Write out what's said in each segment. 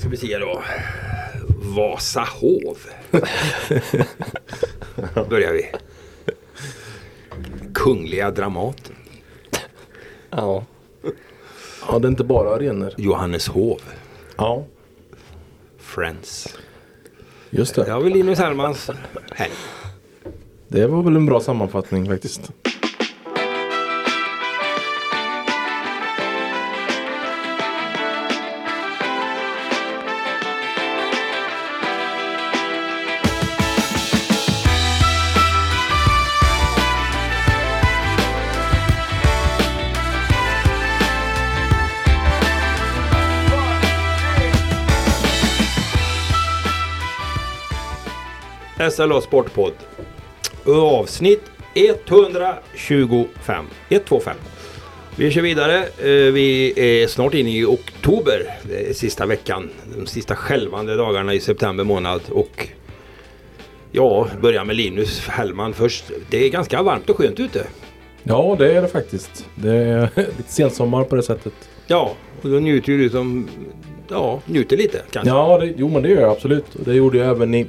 ska vi se då. Vasahov. Börjar vi. Kungliga Dramaten. Ja. Ja, det är inte bara arenor. Johanneshov. Ja, Friends. just Det det. har vi Linus Hellmans helg. Det var väl en bra sammanfattning faktiskt. SLA Sportpodd. Avsnitt 125. 125. Vi kör vidare. Eh, Vi är snart inne i oktober. Sista veckan. De sista skälvande dagarna i september månad. Och ja, börja med Linus Hellman först. Det är ganska varmt och skönt ute. Ja, det är det faktiskt. Det är lite sensommar på det sättet. Ja, och då njuter ju du som... Ja, njuter lite kanske. Ja, det, jo men det gör jag absolut. Det gjorde jag även i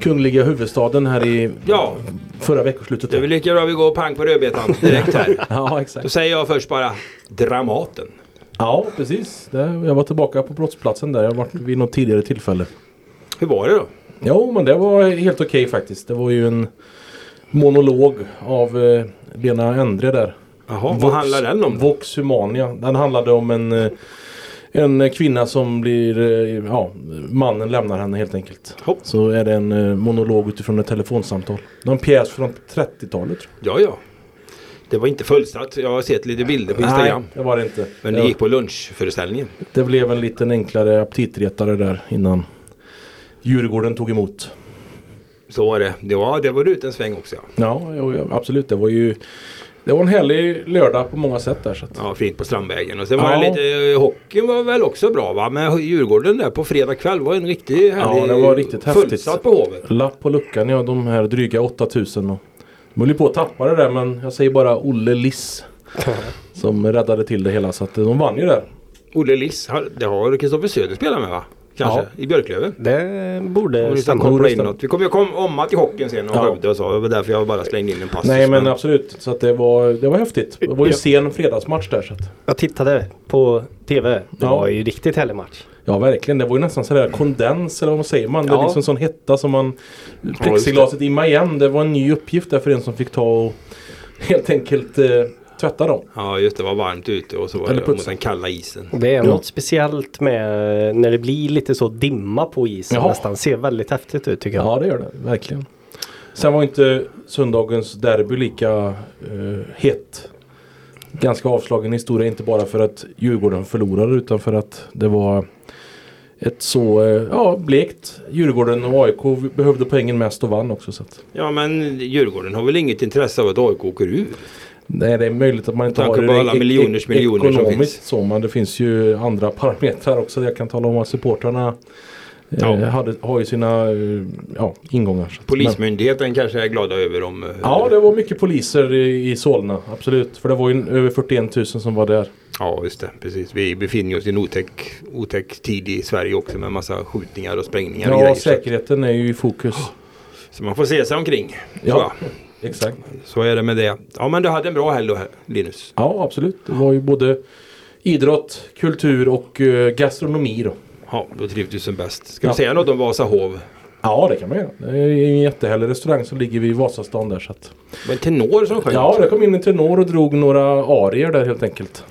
kungliga huvudstaden här i Ja. förra veckoslutet. Det är väl lika bra vi går pang på rödbetan direkt här. Ja, Då exakt. säger jag först bara Dramaten. Ja, precis. Jag var tillbaka på brottsplatsen där. Jag har varit vid något tidigare tillfälle. Hur var det då? Jo, men det var helt okej faktiskt. Det var ju en monolog av eh, Lena Endre där. Jaha, vad handlar den om? då? Vox Humania. Den handlade om en, eh, en kvinna som blir, eh, ja, mannen lämnar henne helt enkelt. Hopp. Så är det en eh, monolog utifrån ett telefonsamtal. Det var en pjäs från 30-talet. tror Ja, ja. Det var inte fullsatt. Jag har sett lite bilder på. Instagram. Nej, det var det inte. Men det Ja, gick på lunchföreställningen. det blev en liten enklare aptitretare där innan Djurgården tog emot. Så var det. Det var, det var ut en sväng också. Ja. Ja, ja, absolut. Det var ju det var en härlig lördag på många sätt där. Så att, ja, fint på Strandvägen. Och sen var Ja. det lite, eh, hockeyn var väl också bra va? Men Djurgården där på fredag kväll var en riktig härlig... Ja, det var riktigt häftigt. På Hovet. Lapp på luckan, ja de här dryga 8000. Och, de höll ju på att tappa det där men jag säger bara Olle Liss. som räddade till det hela så att de vann ju där. Olle Liss, det har Kristoffer Söder spelat med va? Kanske? I Björklöven? Det borde stämma. in något. Vi kommer ju komma om till hockeyn sen och Ja. Skövde och så. Det var därför jag bara slängde in en passus. Nej men absolut. Så att det var, det var häftigt. Det var ju Ja. sen fredagsmatch där. Så att, Jag tittade på TV. Det Ja. var ju riktigt härlig match. ja verkligen. Det var ju nästan sådär kondens eller vad man säger man. Det är Ja. liksom sån hetta som man plexiglaset imma igen. Det var en ny uppgift där för en som fick ta och helt enkelt eh, tvätta dem. Ja just det, var varmt ute och så var Eller det putsa. mot den kalla isen. Det är Ja. något speciellt med när det blir lite så dimma på isen Jaha. nästan. Ser väldigt häftigt ut tycker jag. Ja det gör det, verkligen. Sen var inte söndagens derby lika eh, hett. Ganska avslagen historia, inte bara för att Djurgården förlorade utan för att det var ett så eh, ja, blekt Djurgården och AIK behövde poängen mest och vann också. Så att, Ja men Djurgården har väl inget intresse av att AIK åker ur? Nej, det är möjligt att man inte har det alla ek- miljoners miljoner ekonomiskt så men det finns ju andra parametrar också. Jag kan tala om att supportrarna eh, Ja. hade, har ju sina eh, ja, ingångar. Att- men- Polismyndigheten kanske är glada över om... eh, Ja, det var mycket poliser i, i Solna, absolut. För det var ju över 41 000 som var där. Ja, just det. Precis. Vi befinner oss i en otäck, otäck tid i Sverige också med massa skjutningar och sprängningar och Ja, grejer. Så, säkerheten är ju i fokus. så man får se sig omkring. Ja. Exakt. så är det med det. Ja, men du hade en bra helg då, Linus. Ja, absolut. Det var ju både idrott, kultur och eh, gastronomi då. Ja, då trivs du som bäst. Ska Ja. vi säga något om Vasahov? Ja, det kan man göra. Det är en jättehärlig restaurang som ligger vid Vasastan där. Så att... Det var en tenor som sjöng. Ja, det kom in en tenor och drog några arier där helt enkelt.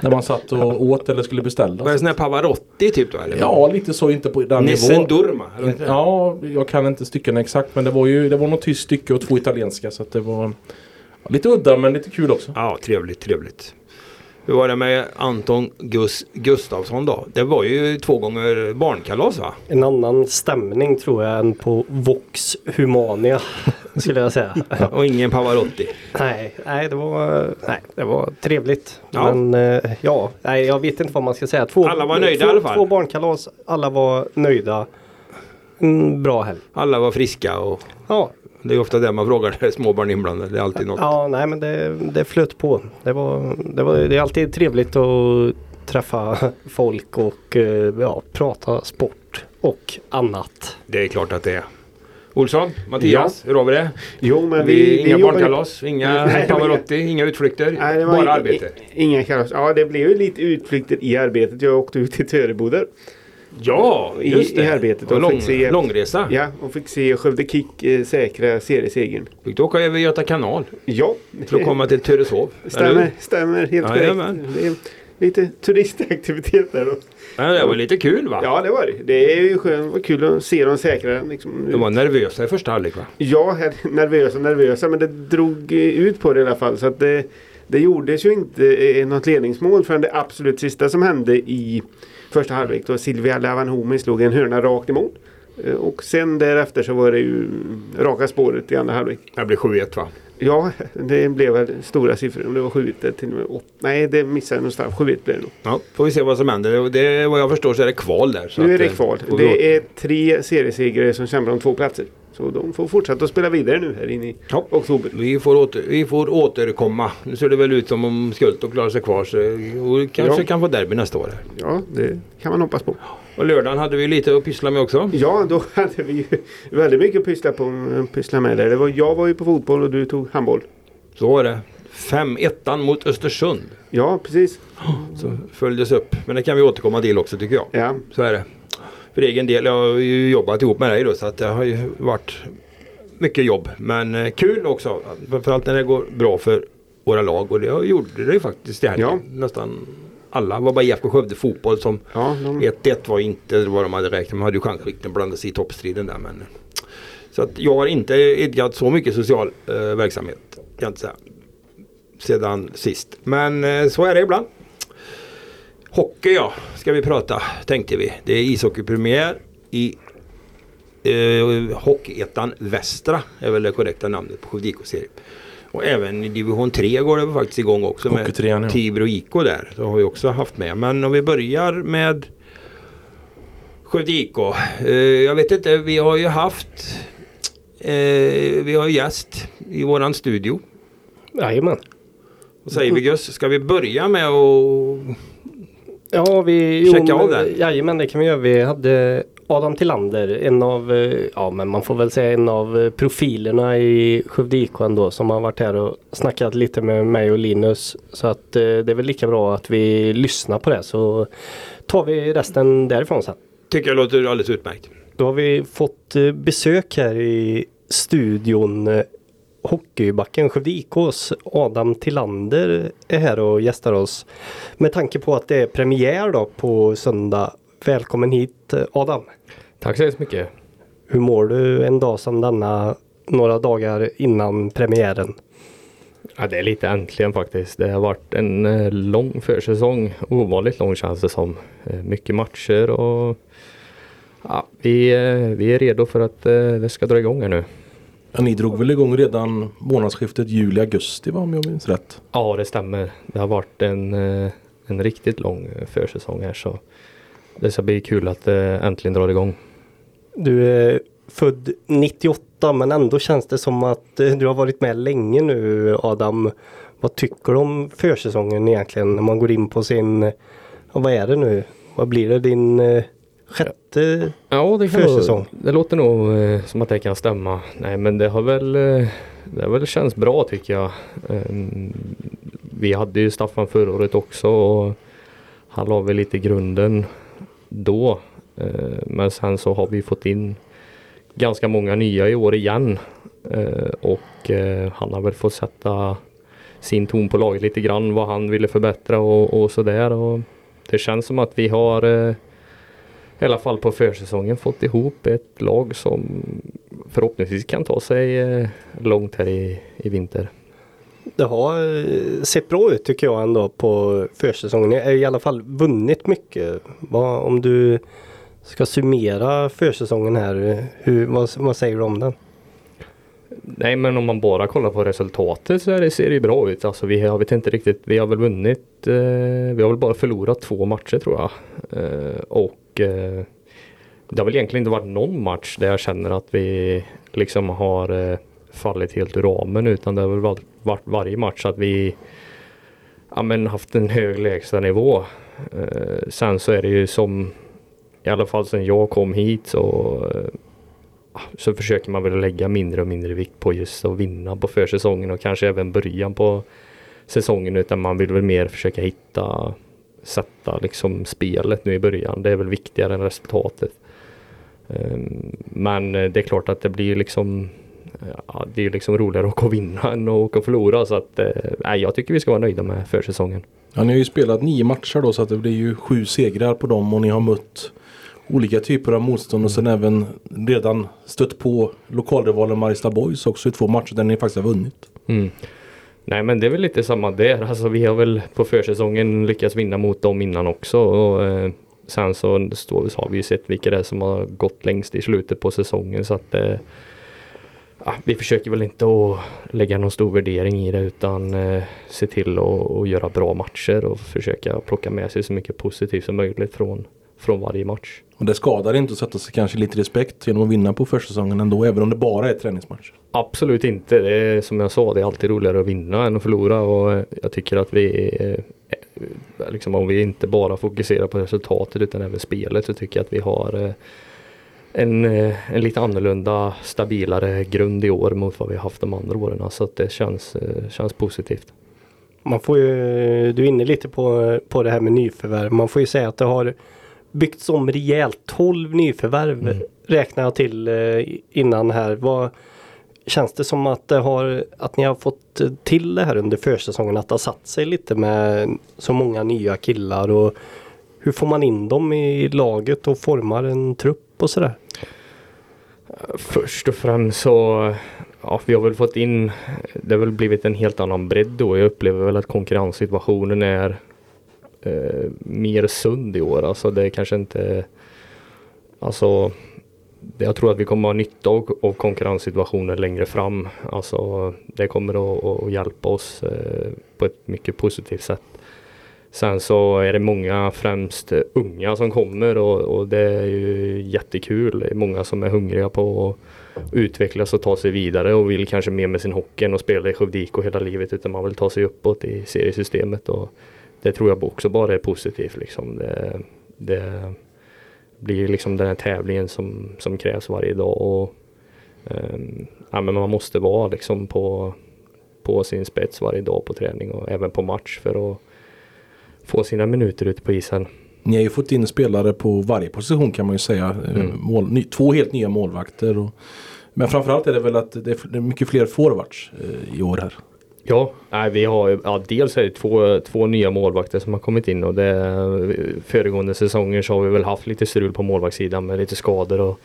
När man satt och åt eller skulle Var det beställa. sån här Pavarotti typ då? Eller? Ja, lite så. Inte på den Nissen nivån. Durma? eller? Ja, jag kan inte styckena exakt men det var ju det var något tyskt stycke och två italienska så det var lite udda men lite kul också. Ja, trevligt, trevligt. Hur var det med Anton Gus Gustafsson då? Det var ju två gånger barnkalas va? En annan stämning tror jag än på Vox Humania. Skulle jag säga. Och ingen Pavarotti. nej, nej, det var, nej, det var trevligt. Ja. Men eh, ja, nej, jag vet inte vad man ska säga. Två, Alla var nöjda två, i alla fall. Två barnkalas, alla var nöjda. En bra helg. Alla var friska och Ja, det är ofta det man frågar när det är småbarn inblandade. Det är alltid något. ja nej men det, det flöt på. Det, var, det, var, det är alltid trevligt att träffa folk och eh, ja, prata sport och annat. Det är klart att det är. Olsson, Mattias, hur har vi det? Jo, men vi, vi, inga vi barnkalas, inga Nej, Pavarotti, inga utflykter. Nej, det var bara i- arbete. i- Inga kalas. Ja, det blev ju lite utflykter i arbetet. Jag åkte ut till Töreboda. Ja, i- just det. i arbetet Och och lång, fick se- långresa. Ja, och fick se Skövde Kick eh, säkra seriesegern. Fick du åka över Göta kanal Ja, för att komma till eller stämmer, stämmer helt korrekt. Lite turistaktivitet där då. Men det var lite kul va? Ja, det var det. Det är ju skönt. Var kul att se dem säkra. Liksom. De var nervösa i första halvlek va? Ja, nervösa nervösa men det drog eh, ut på det i alla fall. Så att det, det gjordes ju inte eh, något ledningsmål förrän det absolut sista som hände i första halvlek. Då Silvia Lavanhomi slog en hörna rakt mål. Eh, Och sen därefter så var det ju raka spåret i andra halvlek. Det blev 7-1 va? Ja, det blev väl stora siffror. Om det var 7 till och med 8. Nej, det missade jag någonstans. 7 blev det nog. Ja, får vi se vad som händer. Det, vad jag förstår så är det kval där. Nu är det eh, kval. Det är tre seriesegrare som kämpar om två platser. Så de får fortsätta att spela vidare nu här inne i Ja. oktober. Vi får, åter, vi får återkomma. Nu ser det väl ut som om Skultorp klarar sig kvar. Så, och kanske Ja. kan få derby nästa år. Ja, det kan man hoppas på. Och lördagen hade vi lite att pyssla med också. Ja, då hade vi ju väldigt mycket att pyssla, på, pyssla med där. Det var, jag var ju på fotboll och du tog handboll. Så var det. 5-1 mot Östersund. Ja, precis. Så följdes upp. Men det kan vi återkomma till också tycker jag. Ja, Så är det. För egen del, jag har ju jobbat ihop med dig då så att det har ju varit mycket jobb. Men eh, kul också. Framförallt när det går bra för våra lag och det gjorde det ju faktiskt i helgen. Ja. Nästan alla. Det var bara IFK Skövde fotboll som ja de, 1-1 var inte vad de hade räknat med. De hade ju chansrikten blandat sig i toppstriden där. Men, så att jag har inte idkat så mycket social eh, verksamhet. Kan jag inte säga. Sedan sist. Men eh, så är det ibland. Hockey ja, ska vi prata tänkte vi. Det är ishockeypremiär i eh, Hockeyettan Västra är väl det korrekta namnet på Skövde. Och även i division 3 går det faktiskt igång också med ja. Tibro IK där. Det har vi också haft med. Men om vi börjar med Skövde IK. Eh, jag vet inte, vi har ju haft eh, vi har gäst i våran studio. Jajamän. Vad säger vi Gus? Ska vi börja med att Ja, vi... Checka men- av det. Jajamän, det kan vi göra. Vi hade Adam Tillander, en av, eh, ja men man får väl säga en av eh, profilerna i Skövde IK ändå som har varit här och snackat lite med mig och Linus. Så att eh, det är väl lika bra att vi lyssnar på det så tar vi resten därifrån sen. tycker jag låter alldeles utmärkt. Då har vi fått besök här i studion. Hockeybacken Skövde IKs Adam Tillander är här och gästar oss. Med tanke på att det är premiär då på söndag. Välkommen hit Adam. Tack så hemskt mycket. Hur mår du en dag som denna några dagar innan premiären? Ja, det är lite äntligen faktiskt. Det har varit en eh, lång försäsong. Ovanligt lång känns det som. Eh, mycket matcher och ja, vi, eh, vi är redo för att det ska dra igång här nu. Ja, ni drog väl igång redan månadsskiftet juli-augusti om jag minns rätt? Ja, det stämmer. Det har varit en, eh, en riktigt lång eh, försäsong här så det ska bli kul att det äntligen drar igång. Du är född 98 men ändå känns det som att eh, du har varit med länge nu Adam. Vad tycker du om försäsongen egentligen när man går in på sin, vad är det nu? Vad blir det? Din eh, sjätte? Ja, det, kan Försäsong. nog, det låter nog eh, som att det kan stämma. Nej, men det har väl, eh, det har väl känts bra tycker jag. Ehm, vi hade ju Staffan förra året också och han la väl lite grunden då. Eh, men sen så har vi fått in ganska många nya i år igen. Eh, och eh, han har väl fått sätta sin ton på laget lite grann vad han ville förbättra och, och sådär. Och det känns som att vi har eh, i alla fall på försäsongen fått ihop ett lag som förhoppningsvis kan ta sig eh, långt här i, i vinter. Det har eh, sett bra ut tycker jag ändå på försäsongen. Ni har i alla fall vunnit mycket. Vad, om du ska summera försäsongen här, hur, vad, vad säger du om den? Nej men om man bara kollar på resultatet så det, ser det ju bra ut. Alltså vi har, vet inte riktigt, vi har väl vunnit, eh, vi har väl bara förlorat två matcher tror jag. Eh, och eh, det har väl egentligen inte varit någon match där jag känner att vi liksom har eh, fallit helt ur ramen utan det har väl varit, varit varje match att vi ja, men haft en hög lägstanivå. Eh, sen så är det ju som i alla fall sen jag kom hit så eh, ah, så försöker man väl lägga mindre och mindre vikt på just att vinna på försäsongen och kanske även början på säsongen utan man vill väl mer försöka hitta sätta liksom spelet nu i början. Det är väl viktigare än resultatet. Ehm, men det är klart att det blir liksom ja, det är liksom roligare att åka och vinna än att åka och förlora så att eh, jag tycker vi ska vara nöjda med försäsongen. Ja, ni har ju spelat nio matcher då så att det blir ju sju segrar på dem och ni har mött olika typer av motstånd och sen även redan stött på lokalrivalen Mariestad Boys också i två matcher där ni faktiskt har vunnit. Mm. Nej men det är väl lite samma där. Alltså vi har väl på försäsongen lyckats vinna mot dem innan också. Och, eh, sen så, så har vi ju sett vilka det är som har gått längst i slutet på säsongen. Så att eh, vi försöker väl inte att lägga någon stor värdering i det utan eh, se till att göra bra matcher och försöka plocka med sig så mycket positivt som möjligt från, från varje match. Och det skadar inte att sätta sig kanske lite respekt genom att vinna på försäsongen ändå även om det bara är träningsmatcher? Absolut inte. Det är, som jag sa, det är alltid roligare att vinna än att förlora och jag tycker att vi eh, liksom om vi inte bara fokuserar på resultatet utan även spelet så tycker jag att vi har eh, en, en lite annorlunda stabilare grund i år mot vad vi haft de andra åren. Så att det känns, känns positivt. Man får ju, du är inne lite på, på det här med nyförvärv. Man får ju säga att det har byggts om rejält. 12 nyförvärv mm. räknar jag till eh, innan här. Vad, känns det som att, det har, att ni har fått till det här under försäsongen? Att det har satt sig lite med så många nya killar och hur får man in dem i laget och formar en trupp och sådär? Först och främst så ja, vi har väl fått in, det har väl blivit en helt annan bredd då. Jag upplever väl att konkurrenssituationen är eh, mer sund i år. Alltså det är kanske inte, alltså jag tror att vi kommer ha nytta av, av konkurrenssituationen längre fram. Alltså det kommer att, att hjälpa oss eh, på ett mycket positivt sätt. Sen så är det många, främst unga som kommer och, och det är ju jättekul. Det är många som är hungriga på att utvecklas och ta sig vidare och vill kanske mer med sin hockey än att spela i Skövde hela livet utan man vill ta sig uppåt i seriesystemet. Och det tror jag också bara är positivt. Liksom. Det, det blir liksom den här tävlingen som, som krävs varje dag. Och, um, ja, men man måste vara liksom på, på sin spets varje dag på träning och även på match för att få sina minuter ute på isen. Ni har ju fått in spelare på varje position kan man ju säga. Mm. Mål, ny, två helt nya målvakter. Och, men framförallt är det väl att det är mycket fler forwards eh, i år här. Ja, nej, vi har ja, dels är det två, två nya målvakter som har kommit in och det föregående säsonger så har vi väl haft lite strul på målvaktssidan med lite skador och,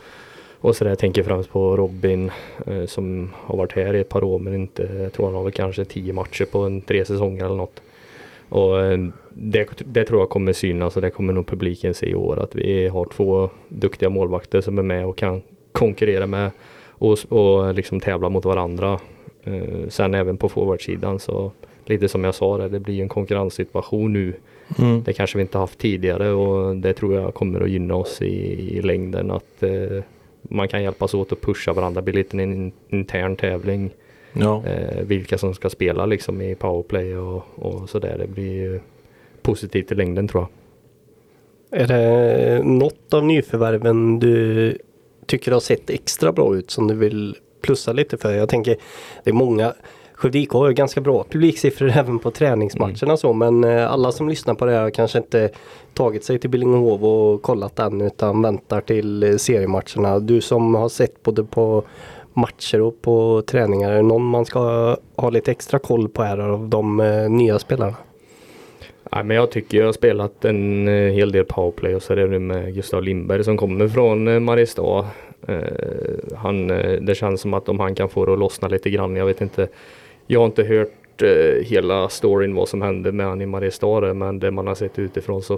och sådär. Jag tänker främst på Robin eh, som har varit här i ett par år men inte, jag tror han har väl kanske tio matcher på en tre säsonger eller något. Och eh, det, det, tror jag kommer synas och det kommer nog publiken se i år att vi har två duktiga målvakter som är med och kan konkurrera med och, och liksom tävla mot varandra sen även på forwardsidan så lite som jag sa det, det blir en konkurrenssituation nu. Mm. Det kanske vi inte haft tidigare och det tror jag kommer att gynna oss i, i längden att eh, man kan hjälpas åt att pusha varandra, det blir lite en intern tävling. Ja. Eh, vilka som ska spela liksom i powerplay och, och sådär. Det blir positivt i längden tror jag. Är det något av nyförvärven du tycker har sett extra bra ut som du vill plussa lite för. Jag tänker det är många Skövde IK har ganska bra publiksiffror även på träningsmatcherna mm. så men eh, alla som lyssnar på det här har kanske inte tagit sig till Billingehov och kollat den utan väntar till eh, seriematcherna. Du som har sett både på matcher och på träningar, är det någon man ska ha lite extra koll på här av de eh, nya spelarna? Nej, men jag tycker jag har spelat en hel del powerplay och så är det nu med Gustav Lindberg som kommer från Mariestad. Eh, han, eh, det känns som att om han kan få det att lossna lite grann. Jag vet inte. Jag har inte hört eh, hela storyn vad som hände med han i Mariestad men det man har sett utifrån så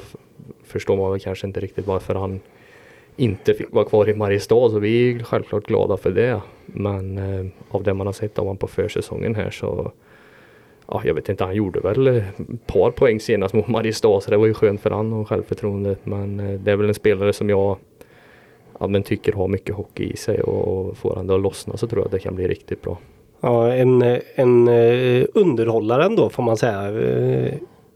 förstår man väl kanske inte riktigt varför han inte fick vara kvar i Mariestad så vi är självklart glada för det. Men eh, av det man har sett av honom på försäsongen här så ja, jag vet inte, han gjorde väl ett par poäng senast mot Mariestad så det var ju skönt för han och självförtroendet. Men eh, det är väl en spelare som jag ja, men tycker har mycket hockey i sig och får han det att lossna så tror jag att det kan bli riktigt bra. Ja, en, en eh, underhållare ändå får man säga. Eh,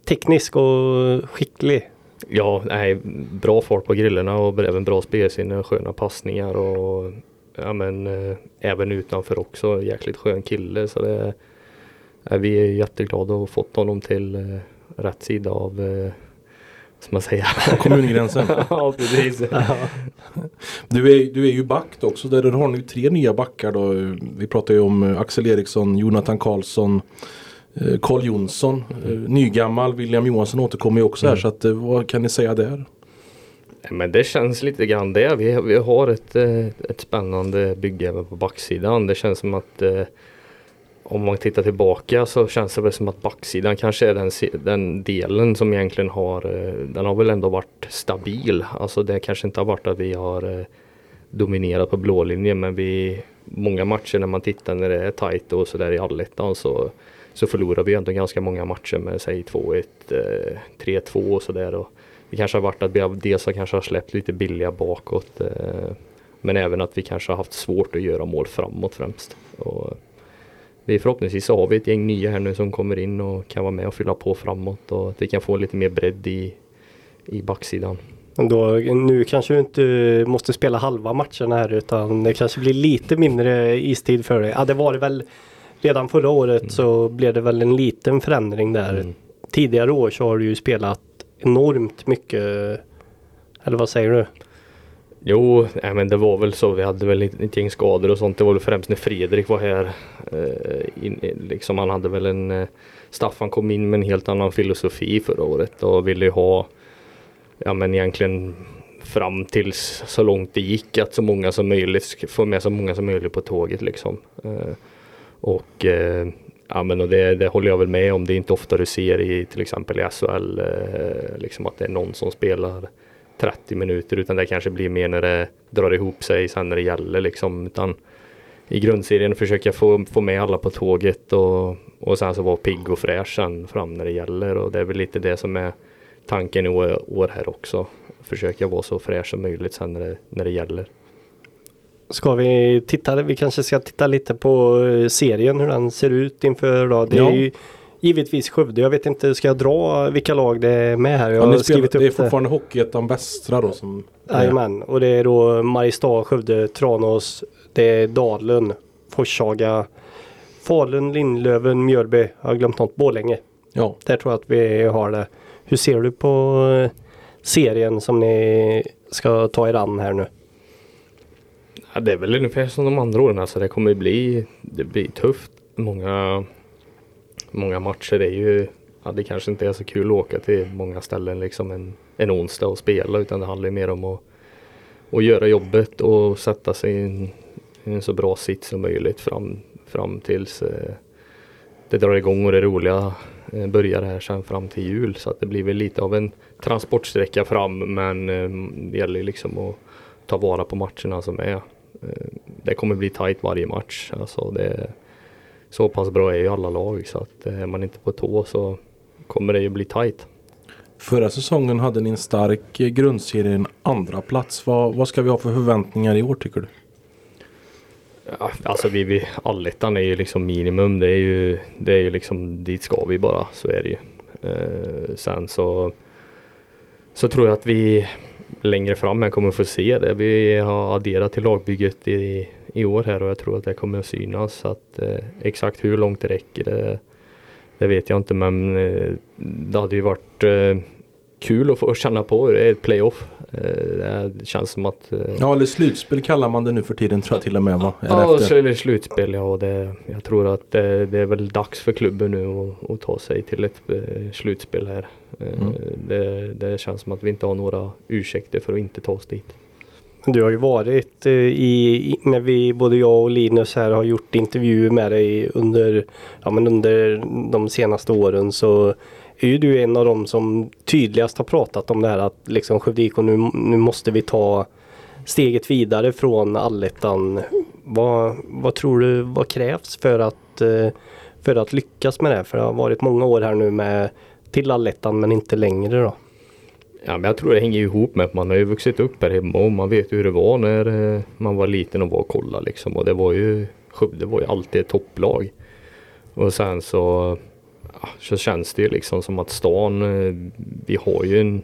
teknisk och skicklig. Ja, nej, bra fart på grillorna och även bra spelsinne sköna passningar och ja, men, eh, även utanför också. Jäkligt skön kille så det vi är jätteglada att ha fått honom till rätt sida av eh, man säga. Kommungränsen. ja, precis. Du är, du är ju back också. Där har ni ju tre nya backar då. Vi pratar ju om eh, Axel Eriksson, Jonathan Karlsson, eh, Carl Jonsson. Eh, Nygammal William Johansson återkommer ju också här. Mm. Så att, eh, vad kan ni säga där? Men det känns lite grann det. Vi, vi har ett, eh, ett spännande bygge även på backsidan. Det känns som att eh, om man tittar tillbaka så känns det väl som att backsidan kanske är den, den delen som egentligen har, eh, den har väl ändå varit stabil. Alltså det kanske inte har varit att vi har eh, dominerat på blå linjen men vi, många matcher när man tittar när det är tajt och sådär i allettan så, så förlorar vi ändå ganska många matcher med säg 2-1, 3-2 eh, och sådär. Det kanske har varit att vi har, dels har kanske har släppt lite billiga bakåt men även att vi kanske har haft svårt att göra mål framåt främst. Och vi förhoppningsvis så har vi ett gäng nya här nu som kommer in och kan vara med och fylla på framåt och att vi kan få lite mer bredd i, i backsidan. Då, nu kanske du inte måste spela halva matcherna här utan det kanske blir lite mindre istid för dig. Ja det var det väl redan förra året så blev det väl en liten förändring där. Mm. Tidigare år så har du ju spelat enormt mycket. Eller vad säger du? Jo, nej, men det var väl så. Vi hade väl ett, gäng skador och sånt. Det var väl främst när Fredrik var här. Eh, in, eh, liksom han hade väl en eh, Staffan kom in med en helt annan filosofi förra året och ville ha ja men egentligen fram tills så långt det gick att så många som möjligt ska få med så många som möjligt på tåget liksom. Eh, och eh, ja men och det, det håller jag väl med om. Det är inte ofta du ser i till exempel i SHL eh, liksom att det är någon som spelar 30 minuter utan det kanske blir mer när det drar ihop sig sen när det gäller liksom. Utan I grundserien försöker jag få, få med alla på tåget och, och sen så vara pigg och fräsch sen fram när det gäller och det är väl lite det som är tanken i år, här också. Försöka vara så fräsch som möjligt sen när det, när det gäller. Ska vi titta, vi kanske ska titta lite på eh, serien hur den ser ut inför då. Det Ja. är ju givetvis Skövde. Jag vet inte, ska jag dra vilka lag det är med här? Jag Ja, har spelar, skrivit upp det är fortfarande Hockeyettan Västra då som... Jajamän, och det är då Mariestad, Skövde, Tranås, det är Dalen, Forshaga, Falun, Lindlöven, Mjölby, jag har glömt något, Borlänge. Ja. Där tror jag att vi har det. Hur ser du på eh, serien som ni ska ta er an här nu? Ja, det är väl ungefär som de andra åren. Alltså det kommer bli, det blir tufft. Många, många matcher är ju, ja, det kanske inte är så kul att åka till många ställen liksom en, en onsdag och spela utan det handlar ju mer om att, att göra jobbet och sätta sig i en, i en så bra sits som möjligt fram, fram tills eh, det drar igång och det roliga eh, börjar här sen fram till jul. Så att det blir väl lite av en transportsträcka fram men eh, det gäller ju liksom att ta vara på matcherna som är. Eh, Det kommer bli tajt varje match. Alltså det så pass bra är ju alla lag så att eh, är man inte på tå så kommer det ju bli tajt. Förra säsongen hade ni en stark eh, grundserie, en andra plats. Vad, vad ska vi ha för förväntningar i år tycker du? Ja, alltså vi, vi, allettan är ju liksom minimum. Det är ju, det är ju liksom dit ska vi bara. Så är det ju. Eh, sen så, så tror jag att vi längre fram här kommer få se det. Vi har adderat till lagbygget i, i år här och jag tror att det kommer att synas. Så att, eh, exakt hur långt det räcker det, det vet jag inte men eh, det hade ju varit eh, kul att få känna på hur det är ett playoff. Eh, det känns som att eh, Ja, eller slutspel kallar man det nu för tiden tror jag till och med va? Eller Ja, efter. det slutspel ja. Och det, jag tror att det, det är väl dags för klubben nu att, att ta sig till ett eh, slutspel här. Mm. Det, det känns som att vi inte har några ursäkter för att inte ta oss dit. Du har ju varit i, i, när vi, både jag och Linus här har gjort intervjuer med dig under, ja, men under de senaste åren så är ju du en av dem som tydligast har pratat om det här att liksom Skövde IK nu, nu måste vi ta steget vidare från allettan. Vad, vad tror du, vad krävs för att, eh, för att lyckas med det? För det har varit många år här nu med till allettan men inte längre då. Ja, men jag tror det hänger ihop med att man har ju vuxit upp här hemma och man vet hur det var när eh, man var liten och var och kollade liksom. Och det var ju, Skövde var ju alltid ett topplag. Och sen så, så känns det ju liksom som att stan, eh, vi har ju en,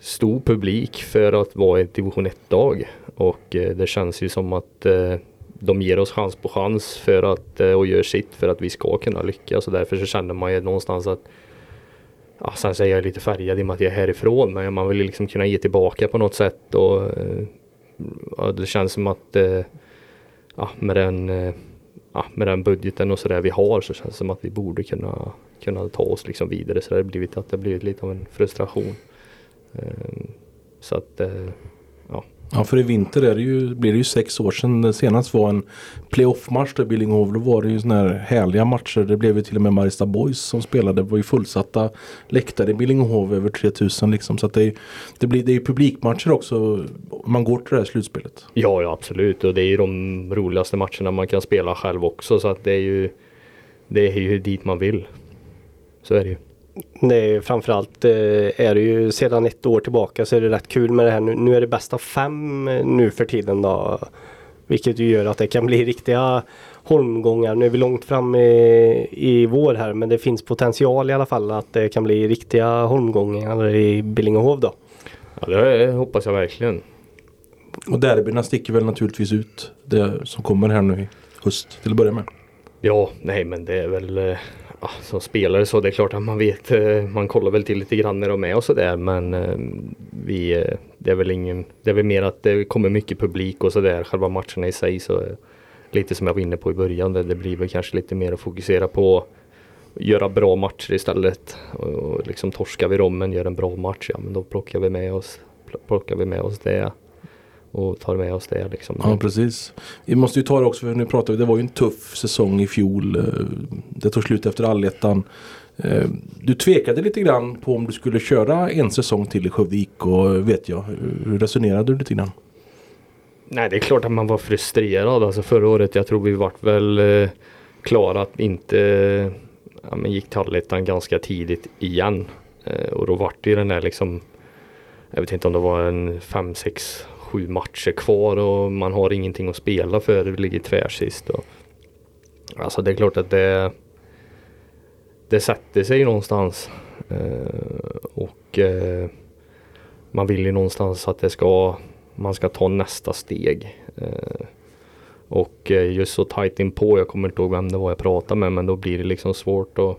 stor publik för att vara ett division 1-dag. Och eh, det känns ju som att eh, de ger oss chans på chans för att, och gör sitt för att vi ska kunna lyckas. Och därför så känner man ju någonstans att Ja, sen säger jag lite färgad i och med att jag är härifrån men man vill liksom kunna ge tillbaka på något sätt och ja, det känns som att ja, med, den, ja, med den budgeten och sådär vi har så känns det som att vi borde kunna, kunna ta oss liksom vidare så det har blivit att det har blivit lite av en frustration. Eh, så att eh, Ja för i vinter är det ju, blir det ju sex år sedan det senast var en playoff-match där Billingehov. Då var det ju sådana här härliga matcher. Det blev ju till och med Marista Boys som spelade. Det var ju fullsatta läktare i Billingehov över 3000 liksom. Så att det, det blir det är publikmatcher också. Man går till det här slutspelet. Ja, ja absolut och det är ju de roligaste matcherna man kan spela själv också så att det är ju Det är ju dit man vill. Så är det ju. Nej, framförallt eh, är det ju sedan ett år tillbaka så är det rätt kul med det här. Nu, nu är det bästa fem eh, nu för tiden då. Vilket ju gör att det kan bli riktiga holmgångar. Nu är vi långt fram i, i vår här men det finns potential i alla fall att det kan bli riktiga holmgångar i Billingehov då. Ja, det hoppas jag verkligen. Och derbyna sticker väl naturligtvis ut. Det som kommer här nu i höst till att börja med. Ja, nej men det är väl eh, ja, som spelare så det är klart att man vet, eh, man kollar väl till lite grann när de är och sådär men eh, vi, eh, det är väl ingen, det är väl mer att det kommer mycket publik och sådär, själva matcherna i sig så lite som jag var inne på i början, det, blir väl kanske lite mer att fokusera på göra bra matcher istället. Och liksom torskar vi dem men gör en bra match, ja men då plockar vi med oss, plockar vi med oss det och tar med oss det. Liksom. Ja precis. Vi måste ju ta det också för nu pratar vi, det var ju en tuff säsong i fjol. Eh, det tog slut efter allettan. Eh, du tvekade lite grann på om du skulle köra en säsong till i Skövde och vet jag. Hur resonerade du lite grann? Nej det är klart att man var frustrerad. Alltså förra året jag tror vi vart väl eh, klara att inte ja, men gick till allettan ganska tidigt igen. Eh, och då vart det ju den där liksom jag vet inte om det var en 5, 6, sju matcher kvar och man har ingenting att spela för. Det ligger tvärsist. Och, alltså det är klart att det det sätter sig någonstans. Eh, och eh, man vill ju någonstans att det ska man ska ta nästa steg. Eh, och eh, just så tajt inpå, jag kommer inte ihåg vem det var jag pratade med men då blir det liksom svårt att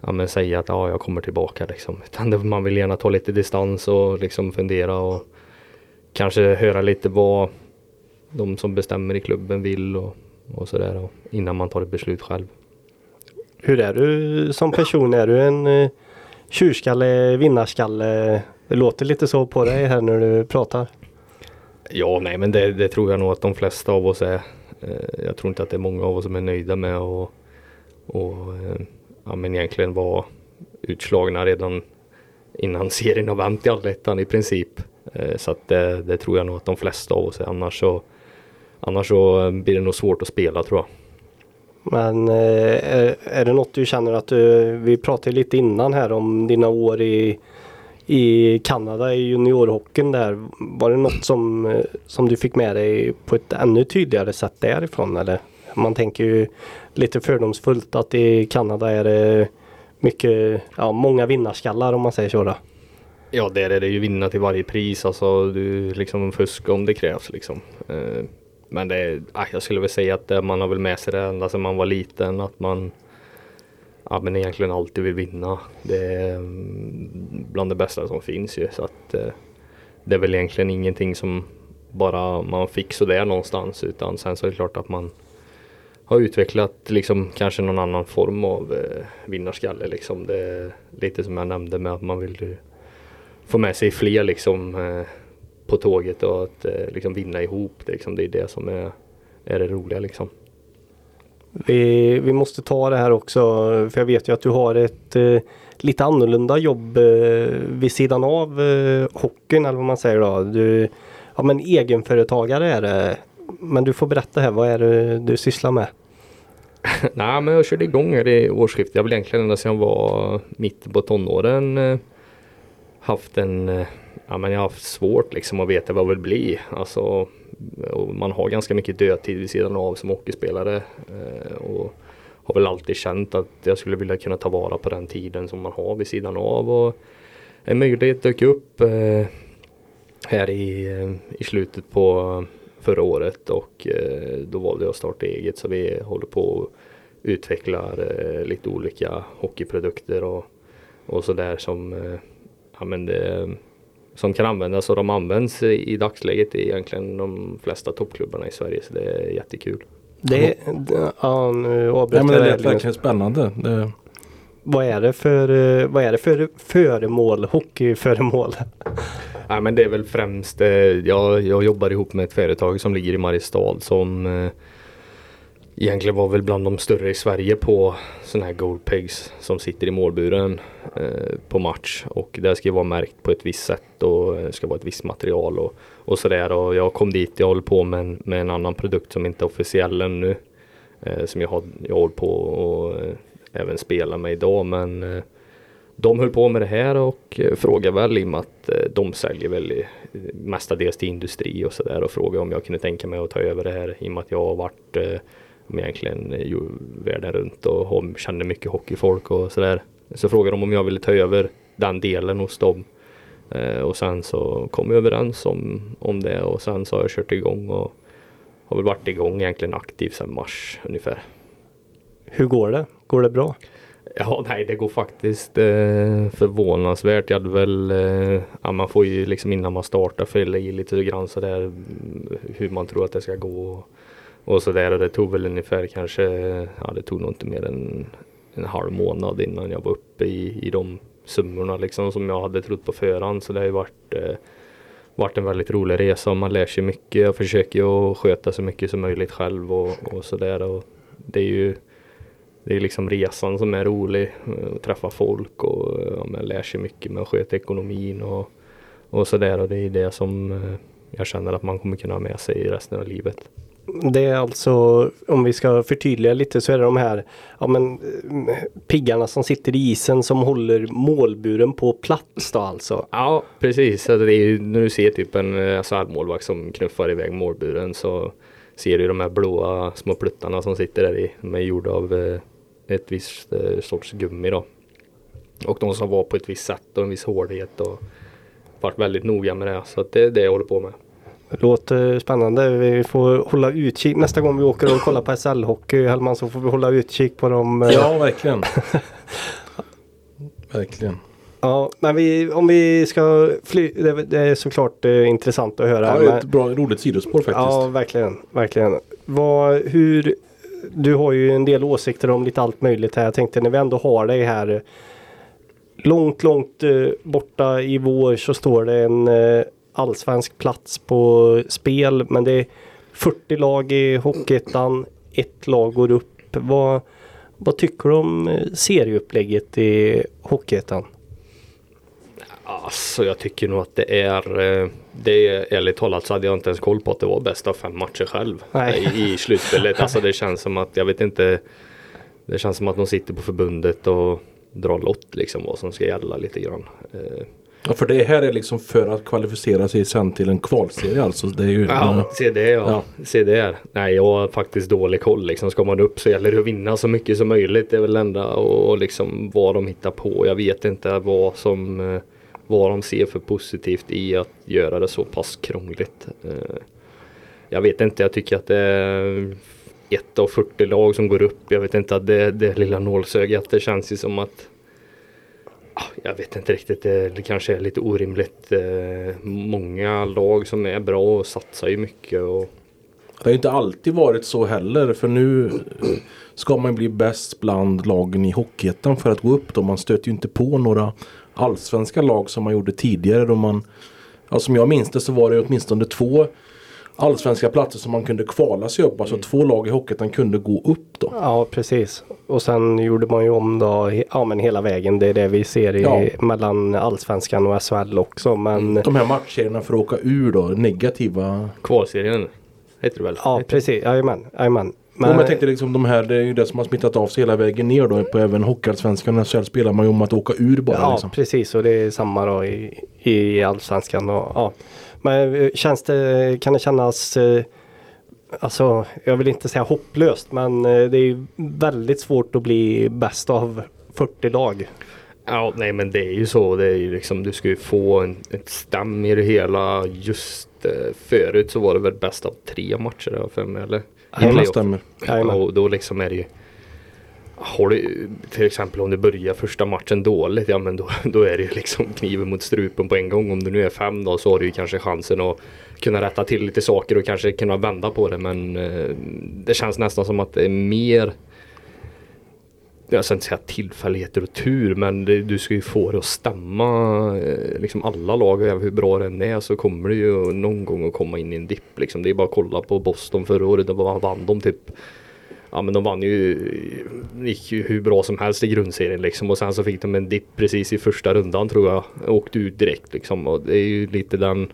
ja, men säga att ja, jag kommer tillbaka liksom. Utan man vill gärna ta lite distans och liksom fundera och kanske höra lite vad de som bestämmer i klubben vill och, och sådär innan man tar ett beslut själv. Hur är du som person? Är du en uh, tjurskalle, vinnarskalle? Det låter lite så på dig här när du pratar. Ja, nej men det, det tror jag nog att de flesta av oss är. Uh, jag tror inte att det är många av oss som är nöjda med och, och uh, ja, men egentligen vara utslagna redan innan serien har vänt i allettan i princip. Eh, så att det, det, tror jag nog att de flesta av oss är. Annars så, annars så eh, blir det nog svårt att spela tror jag. Men eh, är, är det något du känner att du, vi pratade lite innan här om dina år i, i Kanada i juniorhockeyn där. Var det något som, som du fick med dig på ett ännu tydligare sätt därifrån eller? Man tänker ju lite fördomsfullt att i Kanada är det mycket, ja, många vinnarskallar om man säger så. Då. Ja, där är det ju vinna till varje pris. Alltså du liksom fuska om det krävs liksom. Eh, men det är, ah, jag skulle väl säga att man har väl med sig det ända sedan man var liten. Att man ja, men egentligen alltid vill vinna. Det är mm, bland det bästa som finns ju. Så att eh, det är väl egentligen ingenting som bara man fick sådär någonstans. Utan sen så är det klart att man har utvecklat liksom kanske någon annan form av eh, vinnarskalle liksom. Det är lite som jag nämnde med att man vill få med sig fler liksom eh, på tåget och att eh, liksom vinna ihop. Det, liksom, det är det som är, är det roliga liksom. Vi, vi måste ta det här också för jag vet ju att du har ett eh, lite annorlunda jobb eh, vid sidan av eh, hockeyn eller vad man säger då. Du, ja men egenföretagare är det. Men du får berätta här, vad är det du sysslar med? Nej men jag körde igång här i årsskiftet. Jag vill egentligen ända sedan jag var mitt på tonåren eh, haft en, eh, ja men jag har haft svårt liksom att veta vad jag vill bli. Alltså, man har ganska mycket dödtid vid sidan av som hockeyspelare. Eh, och har väl alltid känt att jag skulle vilja kunna ta vara på den tiden som man har vid sidan av. Och en möjlighet dök upp eh, här i, i slutet på förra året och då valde jag att starta eget så vi håller på och utvecklar lite olika hockeyprodukter och, och sådär som, ja, men det, som kan användas och de används i, dagsläget i egentligen de flesta toppklubbarna i Sverige så det är jättekul. Det, ja, nu avbröt Ja, men det lät verkligen spännande. Det, Vad är det för, eh, vad är det för föremål, hockeyföremål? Ja, men det är väl främst, eh, jag, jag jobbar ihop med ett företag som ligger i Mariestad som eh, egentligen var väl bland de större i Sverige på sådana här goldpegs som sitter i målburen eh, på match. Och det ska ju vara märkt på ett visst sätt och eh, ska vara ett visst material och, och sådär. Och jag kom dit, jag håller på med en, med en annan produkt som inte är officiell ännu eh, som jag har, jag håller på och eh, även spelar med idag. Men eh, de höll på med det här och eh, frågade väl i och med att eh, de säljer väl eh, mestadels till industri och sådär och frågade om jag kunde tänka mig att ta över det här i och med att jag har varit eh, med egentligen eh, världen runt och känner mycket hockeyfolk och sådär. Så frågade de om jag ville ta över den delen hos dem. Eh, och sen så kom vi överens om, om det och sen så har jag kört igång och har väl varit igång egentligen aktiv sedan mars ungefär. Hur går det? Går det bra? Ja, nej det går faktiskt eh, förvånansvärt. Jag hade väl, eh, ja, man får ju liksom innan man startar fylla i lite grann sådär mm, hur man tror att det ska gå och, sådär. Och det tog väl ungefär kanske, ja det tog nog inte mer än en halv månad innan jag var uppe i, i de summorna liksom som jag hade trott på förhand. Så det har ju varit, eh, varit en väldigt rolig resa och man lär sig mycket. Jag försöker ju att sköta så mycket som möjligt själv och, och sådär. Och det är ju det är liksom resan som är rolig. Att träffa folk och ja, man lär sig mycket med att sköta ekonomin och, och sådär. Och det är det som eh, jag känner att man kommer kunna ha med sig i resten av livet. Det är alltså, om vi ska förtydliga lite så är det de här ja, men, piggarna som sitter i isen som håller målburen på plats då alltså. Ja, precis. Så det är ju, när du ser typ en alltså, eh, målvakt som knuffar iväg målburen så ser du de här blåa små pluttarna som sitter där i. De är gjorda av eh, ett visst eh, sorts gummi då. Och de som var på ett visst sätt och en viss hårdhet och varit väldigt noga med det. Så det är det jag håller på med. Det låter spännande. Vi får hålla utkik. Nästa gång vi åker och kollar på SL-hockey Hellman så får vi hålla utkik på dem. eh, ja, verkligen. verkligen. Ja, men vi, om vi ska fly, det, det är såklart eh, intressant att höra. Ja, men- ett bra, roligt sidospår faktiskt. Ja, verkligen. verkligen. Vad, hur, du har ju en del åsikter om lite allt möjligt här. Jag tänkte när vi ändå har dig här. Långt, långt eh, borta i vår så står det en eh, allsvensk plats på spel. Men det är 40 lag i Hockeyettan. Ett lag går upp. Vad, vad tycker du om eh, serieupplägget i Hockeyettan? Alltså jag tycker nog att det är, eh, det är ärligt talat så hade jag inte ens koll på att det var bäst av fem matcher själv Nej. i, i slutspelet. Alltså det känns som att, jag vet inte, det känns som att de sitter på förbundet och drar lott liksom vad som ska gälla lite grann. Ja, för det här är liksom för att kvalificera sig sen till en kvalserie alltså. Det är ju, Ja, se det ja. Ja. Se det. Nej, jag har faktiskt dålig koll liksom. Ska man upp så gäller det att vinna så mycket som möjligt. Det är väl enda och, och liksom vad de hittar på. Jag vet inte vad som eh, vad de ser för positivt i att göra det så pass krångligt. Eh, Jag vet inte, jag tycker att det är ett av 40 lag som går upp. Jag vet inte att det, det lilla nålsögat, det känns ju som att Ah, jag vet inte riktigt, det, det kanske är lite orimligt. Eh, många lag som är bra och satsar ju mycket. Och, Det har ju inte alltid varit så heller. För nu ska man bli bäst bland lagen i Hockeyettan för att gå upp då. Man stöter ju inte på några allsvenska lag som man gjorde tidigare. Då man, ja, som jag minns det så var det åtminstone två allsvenska platser som man kunde kvala sig upp. Alltså två lag i Hockeyettan kunde gå upp då. Ja precis. Och sen gjorde man ju om då ja, men hela vägen. Det är det vi ser i, Ja. mellan allsvenskan och SHL också. Men De här matchserierna för att åka ur då, negativa. kvalserien heter det väl? ja precis, jajamän. jajamän. Men, men jag tänkte liksom de här, det är ju det som har smittat av sig hela vägen ner då. På även Hockeyallsvenskan och SHL spelar man ju om att åka ur bara. Ja liksom. precis och det är samma då i, i allsvenskan. Och, ja. Men eh, känns det, kan det kännas eh, Alltså jag vill inte säga hopplöst men eh, det är väldigt svårt att bli bäst av 40 lag. Ja, nej men det är ju så. Det är ju liksom, du ska ju få en, ett stäm i det hela. Just eh, förut så var det väl bäst av tre matcher jag för mig. Eller? Ja, det stämmer. Och då liksom är det ju har du, till exempel om du börjar första matchen dåligt, ja men då, då är det ju liksom kniven mot strupen på en gång. Om du nu är fem då så har du ju kanske chansen att kunna rätta till lite saker och kanske kunna vända på det. Men eh, det känns nästan som att det är mer jag ska inte säga tillfälligheter och tur men det, du ska ju få det att stämma eh, liksom alla lag över hur bra den är så kommer det ju någon gång att komma in i en dipp liksom. Det är bara att kolla på Boston förra året, då vann de typ Ja men de vann ju, gick ju hur bra som helst i grundserien liksom och sen så fick de en dipp precis i första rundan tror jag. Åkte ut direkt liksom och det är ju lite den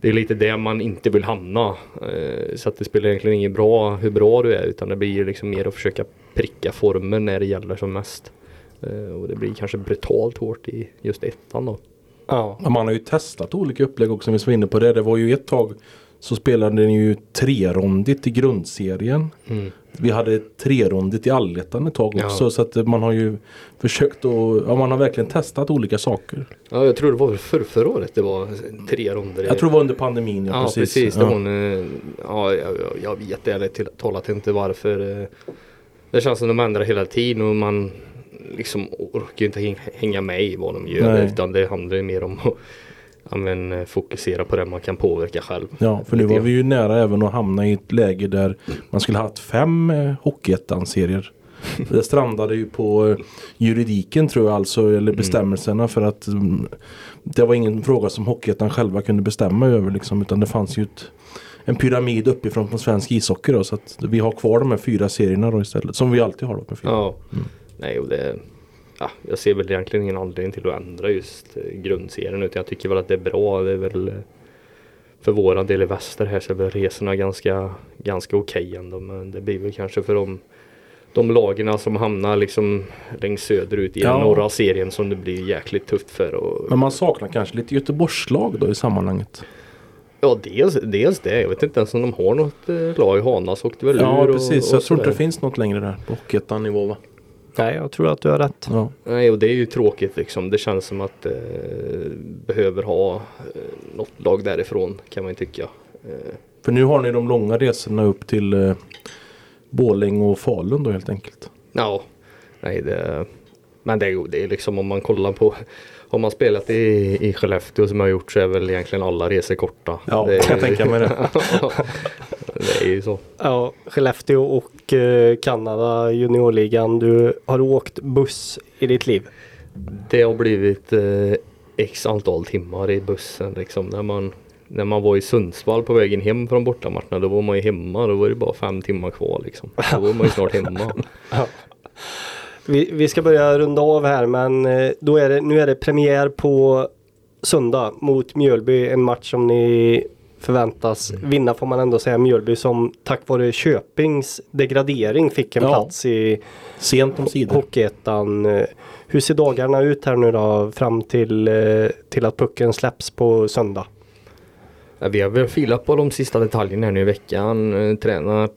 det är lite det man inte vill hamna. Eh, Så att det spelar egentligen ingen bra hur bra du är utan det blir ju liksom mer att försöka pricka formen när det gäller som mest. Eh, Och det blir kanske brutalt hårt i just ettan då. Ja. Man har ju testat olika upplägg också om vi ska inne på det. Det var ju ett tag så spelade ni ju trerondigt i grundserien. Vi hade trerondigt i allettan ett tag Ja. också. Så att man har ju försökt att, ja man har verkligen testat olika saker. Ja jag tror det var för, förra året det var tre ronder. Jag tror det var under pandemin. Ja, Ja precis, precis. Ja. eh, ja, jag, jag- vet ärligt talat inte varför. eh, Det känns som de ändrar hela tiden och man liksom orkar inte häng- hänga med i vad de gör Nej. utan det handlar ju mer om att ja, men, eh, fokusera på det man kan påverka själv. Ja, för nu var vi ju nära även att hamna i ett läge där man skulle ha haft fem eh, Hockeyettan-serier. Det strandade ju på eh, juridiken tror jag alltså, eller bestämmelserna för att mm, det var ingen fråga som Hockeyettan själva kunde bestämma över liksom, utan det fanns ju ett, en pyramid uppifrån på svensk ishockey då, så att vi har kvar de här fyra serierna då istället, som vi alltid har då med fyra. Ja, nej och det Ja, jag ser väl egentligen ingen anledning till att ändra just eh, grundserien utan jag tycker väl att det är bra. Det är väl eh, för våran del i väster här så är väl resorna ganska, ganska okej ändå men det blir väl kanske för de, de lagarna som hamnar liksom längst söderut i Ja. den norra serien som det blir jäkligt tufft för. Och, Men man saknar kanske lite Göteborgslag då i sammanhanget. ja, dels, dels det. Jag vet inte ens om de har något eh, lag. Hanas åkte väl Ja ur precis, och, och jag tror inte det finns något längre där på Hockeyettan-nivå va? Nej, jag tror att du har rätt. Ja. Nej och det är ju tråkigt liksom. Det känns som att eh, behöver ha eh, något lag därifrån kan man ju tycka. Eh, För nu har ni de långa resorna upp till eh, Borlänge och Falun då helt enkelt. ja, nej det Men det är, ju- det är liksom om man kollar på Har man spelat i, i Skellefteå som jag har gjort så är väl egentligen alla resor korta. Ja, det är, jag tänka mig det. det är ju så. Ja, Skellefteå och eh, Kanada juniorligan. Du har åkt buss i ditt liv. Det har blivit eh, x antal timmar i bussen liksom. När man, när man var i Sundsvall på vägen hem från bortamatcherna då var man ju hemma. Då var det bara fem timmar kvar liksom. Då var man ju snart hemma. Vi, vi ska börja runda av här men eh, då är det, nu är det premiär på söndag mot Mjölby. En match som ni förväntas vinna får man ändå säga. Mjölby som tack vare Köpings degradering fick en Ja. plats i Sent om sidor. Hockeyettan. Eh, Hur ser dagarna ut här nu då fram till, eh, till att pucken släpps på söndag? Ja, vi har väl filat på de sista detaljerna här nu i veckan. Tränat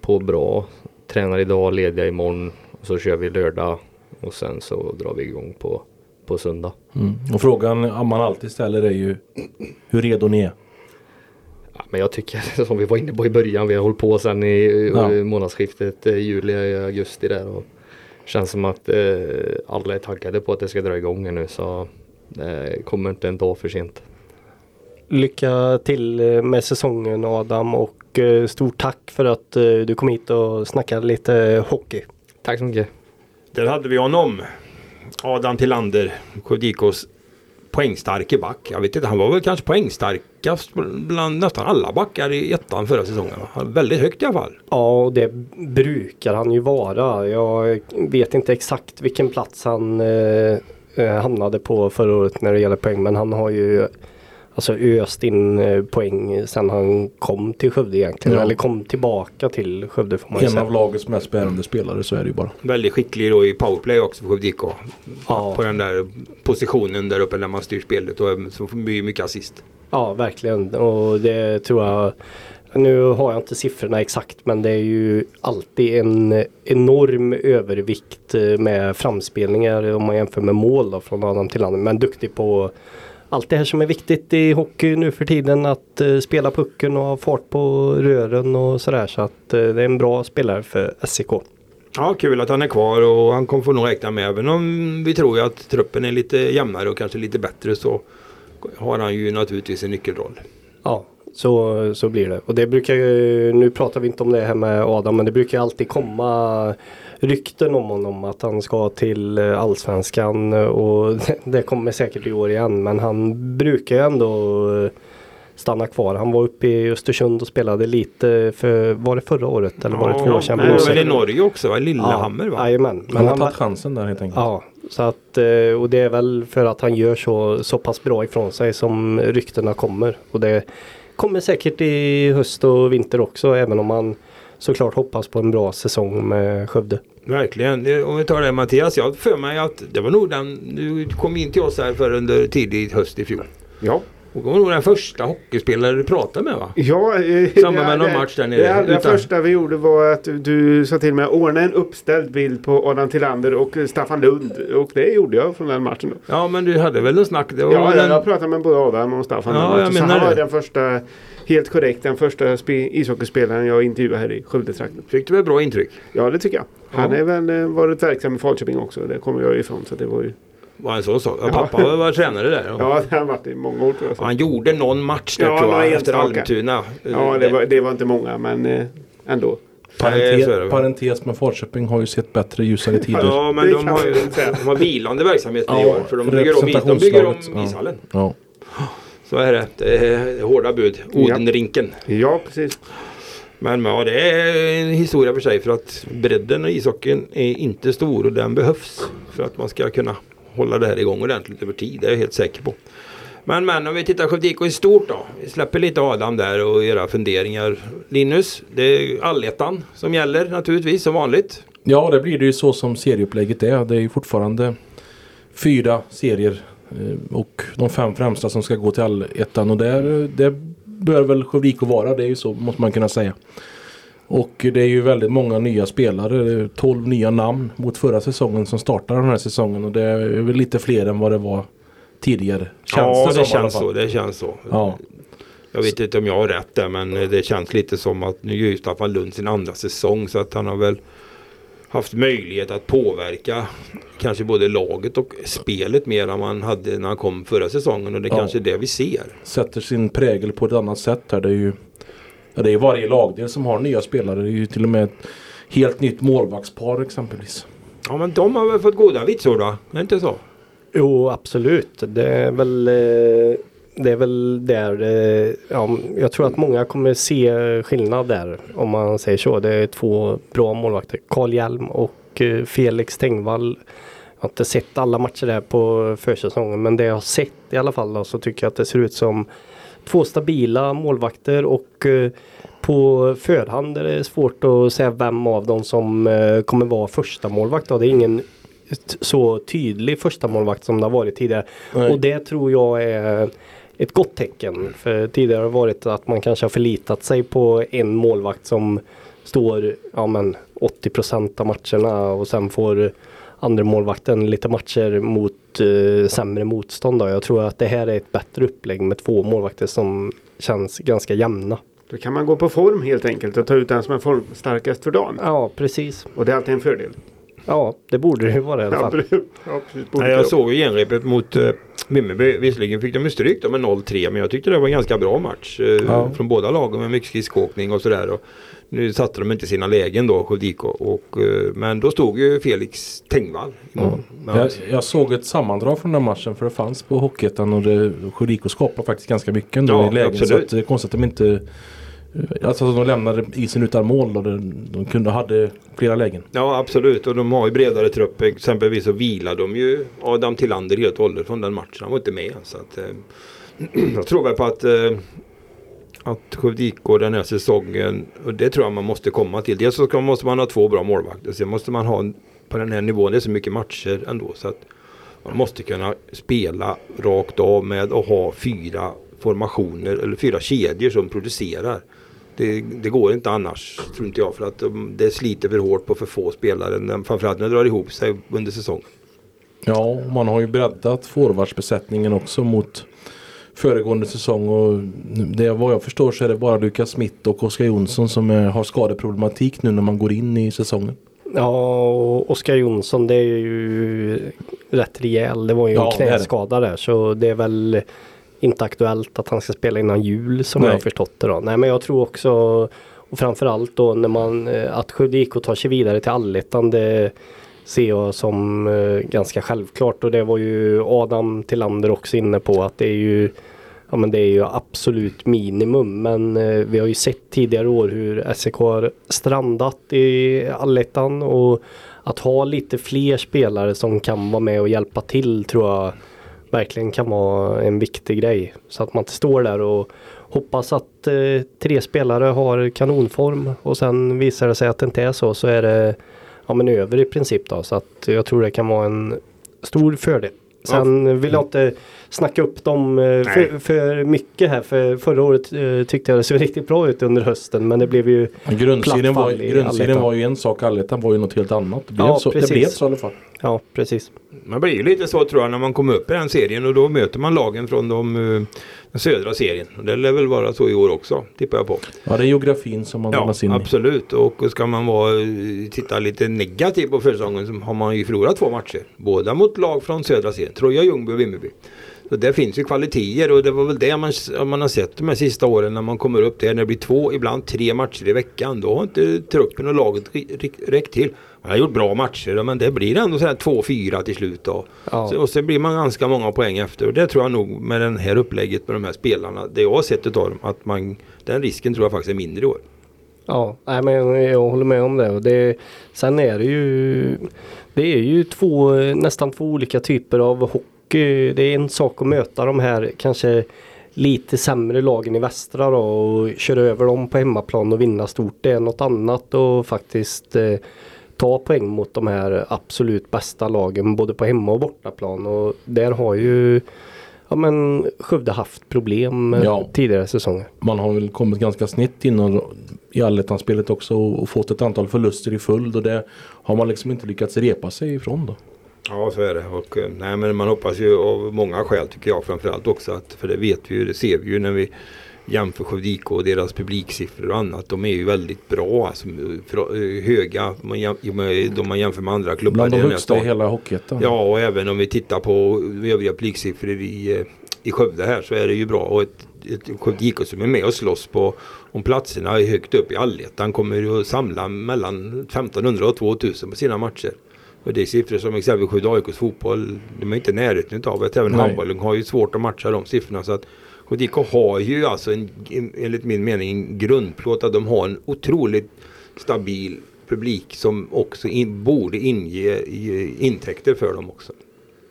på bra. Tränar idag, lediga imorgon. Och så kör vi lördag. Och sen så drar vi igång på, på söndag. Mm. Och frågan man alltid ställer är ju hur redo ni är. Ja, men jag tycker som vi var inne på i början. Vi har hållit på sedan i Ja. månadsskiftet eh, juli, augusti där. Och känns som att eh, alla är taggade på att det ska dra igång nu. Så det kommer inte en dag för sent. Lycka till eh, med säsongen Adam och eh, stort tack för att eh, du kom hit och snackade lite hockey. Tack så mycket. Där hade vi honom. Adam Tillander, IKs poängstarke back. Jag vet inte, han var väl kanske poängstarkast bland nästan alla backar i ettan förra säsongen. Han Väldigt högt i alla fall. Ja, och det brukar han ju vara. Jag vet inte exakt vilken plats han eh, eh, hamnade på förra året när det gäller poäng. Men han har ju alltså öst in eh, poäng sen han kom till Skövde egentligen. Ja. Eller kom tillbaka till Skövde får man ju En säga. av lagets mest bärande spelare så är det ju bara. Väldigt skicklig då i powerplay också för Skövde IK. Ja. På den där positionen där uppe när man styr spelet och så blir mycket assist. Ja, verkligen. Och det tror jag nu har jag inte siffrorna exakt men det är ju alltid en enorm övervikt eh, med framspelningar om man jämför med mål då, från Adam Tillander. Men duktig på allt det här som är viktigt i hockey nu för tiden. Att uh, spela pucken och ha fart på rören och sådär. Så att uh, det är en bra spelare för SEK. Ja, kul att han är kvar och han kommer få nog räkna med. Även om vi tror att truppen är lite jämnare och kanske lite bättre så har han ju naturligtvis en nyckelroll. Ja, så, så blir det. Och det brukar ju, nu pratar vi inte om det här med Adam, men det brukar alltid komma rykten om honom att han ska till eh, Allsvenskan och det kommer säkert i år igen. Men han brukar ju ändå eh, stanna kvar. Han var uppe i Östersund och spelade lite för, var det förra året eller var det två år sedan? Han var i Norge också va? Lillehammer va? Jajamän. Men han har tagit chansen där helt enkelt. Ja, så att, eh, och det är väl för att han gör så, så pass bra ifrån sig som ryktena kommer. Och det kommer säkert i höst och vinter också även om man såklart hoppas på en bra säsong med Skövde. Verkligen. Om vi tar det Mattias. Jag för mig att det var nog den, du kom in till oss här för under tidig höst i fjol. Ja. Och det var nog den första hockeyspelare du pratade med va? Ja, eh, Samband med någon match där nere. Det allra Utan- första vi gjorde var att du sa till mig att ordna en uppställd bild på Adam Tillander och Staffan Lund. Och det gjorde jag från den matchen. Då. Ja men du hade väl en snack? Det var Ja, den... jag pratade med både Adam och Staffan. Ja, jag också. så menar han var det. den första, helt korrekt, den första spe- ishockeyspelaren jag intervjuade här i Skövdetrakten. Fick du väl bra intryck? Ja, det tycker jag. Han Ja. är väl eh, varit verksam i Falköping också. Det kommer jag ifrån. Så det var ju... Var en sån sak? Ja, pappa var, var tränare där. Ja. Ja, det har varit i många år tror jag. Så. Han gjorde någon match där Ja, tror jag efter. Almtuna. Ja, det var, det var inte många, men eh, ändå. Så Parentes, parentes med Falköping har ju sett bättre ljusare tider. Ja men de har ju de har vilande verksamhet i Ja, år. För de bygger om, de bygger om ja. ishallen. Ja. Så är det. Det är hårda bud. Odenrinken. Ja, precis. Men ja, det är en historia för sig för att bredden i ishockeyn är inte stor och den behövs för att man ska kunna hålla det här igång ordentligt över tid. Det är jag helt säker på. Men men om vi tittar Skövde IK i stort då. Vi släpper lite Adam där och era funderingar. Linus, det är allettan som gäller naturligtvis som vanligt. ja, det blir det ju så som serieupplägget är. Det är ju fortfarande fyra serier och de fem främsta som ska gå till allettan. Och där, det bör väl Skövde IK vara. Det är ju så måste man kunna säga. Och det är ju väldigt många nya spelare. Det är 12 nya namn mot förra säsongen som startar den här säsongen. Och det är väl lite fler än vad det var tidigare. Känns ja, det alla känns så. Det känns så. Ja. Jag vet inte om jag har rätt där men det känns lite som att nu gör ju Staffan Lund sin andra säsong så att han har väl haft möjlighet att påverka kanske både laget och spelet mer än man hade när han kom förra säsongen och det är Ja. kanske är det vi ser. sätter sin prägel på ett annat sätt här. Det är ju ja, det är varje lagdel som har nya spelare. Det är ju till och med ett helt nytt målvaktspar exempelvis. Ja men de har väl fått goda vitsord va? Är det inte så? Jo absolut. Det är väl eh, det är väl där, eh, ja, jag tror att många kommer se skillnad där om man säger så. Det är två bra målvakter. Carl Hjelm och eh, Felix Tengvall. Jag har inte sett alla matcher där på försäsongen men det jag har sett i alla fall då, så tycker jag att det ser ut som två stabila målvakter och eh, på förhand är det svårt att säga vem av dem som kommer vara första målvakt. Då. Det är ingen så tydlig första målvakt som det har varit tidigare. Nej. Och det tror jag är ett gott tecken. För tidigare har det varit att man kanske har förlitat sig på en målvakt som står ja, men 80% av matcherna och sen får andra målvakten lite matcher mot eh, sämre motstånd. Då. Jag tror att det här är ett bättre upplägg med två målvakter som känns ganska jämna. Då kan man gå på form helt enkelt och ta ut den som är formstarkast för dagen. Ja, precis. Och det är alltid en fördel. Ja, det borde det ju vara i alla Ja, fall. pre- ja, precis. Borde Nej, jag såg ju genrepet mot uh, Vimmerby. Visserligen fick de ju stryk med 0-3 men jag tyckte det var en ganska bra match. eh, Ja. Från båda lagen med mycket skridskoåkning och sådär. Och Nu satte de inte sina lägen då, Skövde. Och, eh, Men då stod ju Felix Tengvall i mål. Men- Jag, jag såg ett sammandrag från den matchen för det fanns på Hockeyettan och Sjödiko skapade faktiskt ganska mycket ändå Ja, i lägen. Så absolut. att det är konstigt att de inte Eh, alltså att de lämnade isen utan mål och de kunde hade flera lägen. Ja absolut och de har ju bredare trupp. Exempelvis så vilar de ju Adam Tillander helt och hållet från den matchen. Han var inte med. Så att, eh, jag tror väl på att eh, att Skövde IK den här säsongen och det tror jag man måste komma till. Dels så måste man ha två bra målvakter. Sen måste man ha på den här nivån. Det är så mycket matcher ändå. Så att man måste kunna spela rakt av med att ha fyra formationer eller fyra kedjor som producerar. Det, det går inte annars, tror inte jag. För att de, det sliter för hårt på för få spelare. Framförallt när det drar ihop sig under säsongen. Ja, man har ju breddat forwardsbesättningen också mot föregående säsong och det vad jag förstår så är det bara Lukas Smith och Oskar Jonsson som är, har skadeproblematik nu när man går in i säsongen. Ja, och Oskar Jonsson det är ju rätt rejäl. Det var ju Ja, en det. knäskada där så det är väl inte aktuellt att han ska spela innan jul som Nej. jag har förstått det då. Nej men jag tror också och framförallt då när man eh, att Skövde IK tar sig vidare till allettan det ser jag som eh, ganska självklart och det var ju Adam Tillander också inne på att det är ju Ja men det är ju absolut minimum men eh, vi har ju sett tidigare år hur SEK har strandat i allettan och att ha lite fler spelare som kan vara med och hjälpa till tror jag verkligen kan vara en viktig grej. Så att man inte står där och hoppas att eh, tre spelare har kanonform och sen visar det sig att det inte är så så är det ja, men över i princip då. Så att jag tror det kan vara en stor fördel. Sen vill jag inte snacka upp dem eh, för, för mycket här för förra året eh, tyckte jag det såg riktigt bra ut under hösten men det blev ju Grundserien, var, grundserien var ju en sak, allettan var ju något helt annat. Det blev, Ja, så, det blev så i alla fall. Ja precis. Man blir ju lite så tror jag när man kommer upp i den serien och då möter man lagen från de, eh, den södra serien. Och det lär väl vara så i år också, tippar jag på. Ja, det är geografin som man Ja, in i. absolut. Och ska man vara, eh, titta lite negativt på försäsongen så har man ju förlorat två matcher. Båda mot lag från södra serien. Troja, Ljungby och Vimmerby. Så det finns ju kvaliteter och det var väl det man, man har sett de här sista åren när man kommer upp där. När det blir två, ibland tre matcher i veckan. Då har inte truppen och laget räckt till. Man har gjort bra matcher men det blir ändå sådär två, fyra till slut då. Ja. Så, och sen blir man ganska många poäng efter. Och det tror jag nog med den här upplägget med de här spelarna. Det jag har sett utav dem. Att man, den risken tror jag faktiskt är mindre i år. Ja, nej, men jag håller med om det. Och det sen är det ju Det är ju två, nästan två olika typer av hockey. Det är en sak att möta de här kanske lite sämre lagen i västra då och köra över dem på hemmaplan och vinna stort. Det är något annat och faktiskt eh, ta poäng mot de här absolut bästa lagen både på hemma och bortaplan. Och där har ju ja, men Skövde haft problem eh, Ja. tidigare säsonger. Man har väl kommit ganska snett innan i allettan-spelet också och och fått ett antal förluster i följd och det har man liksom inte lyckats repa sig ifrån då. Ja så är det. Och, eh, nej, men man hoppas ju av många skäl tycker jag framförallt också. Att, för det vet vi ju, det ser vi ju när vi jämför Skövde IK och deras publiksiffror och annat. De är ju väldigt bra. Alltså, eh, höga man jäm, med- de man jämför med andra klubbar. Bland de högsta i hela Hockeyettan. Ja och även om vi tittar på övriga publiksiffror i, eh, i Skövde här så är det ju bra. Och ett, ett Skövde IK som är med och slåss på om platserna är högt upp i allettan kommer ju att samla mellan 1500 och 2000 på sina matcher. Och det är siffror som exempelvis AIKs fotboll, de är inte i närheten av det. Även Nej. handbollen har ju svårt att matcha de siffrorna. Så att IK har ju alltså en, en- enligt min mening en grundplåt att de har en otroligt stabil publik som också in, borde inge intäkter för dem också.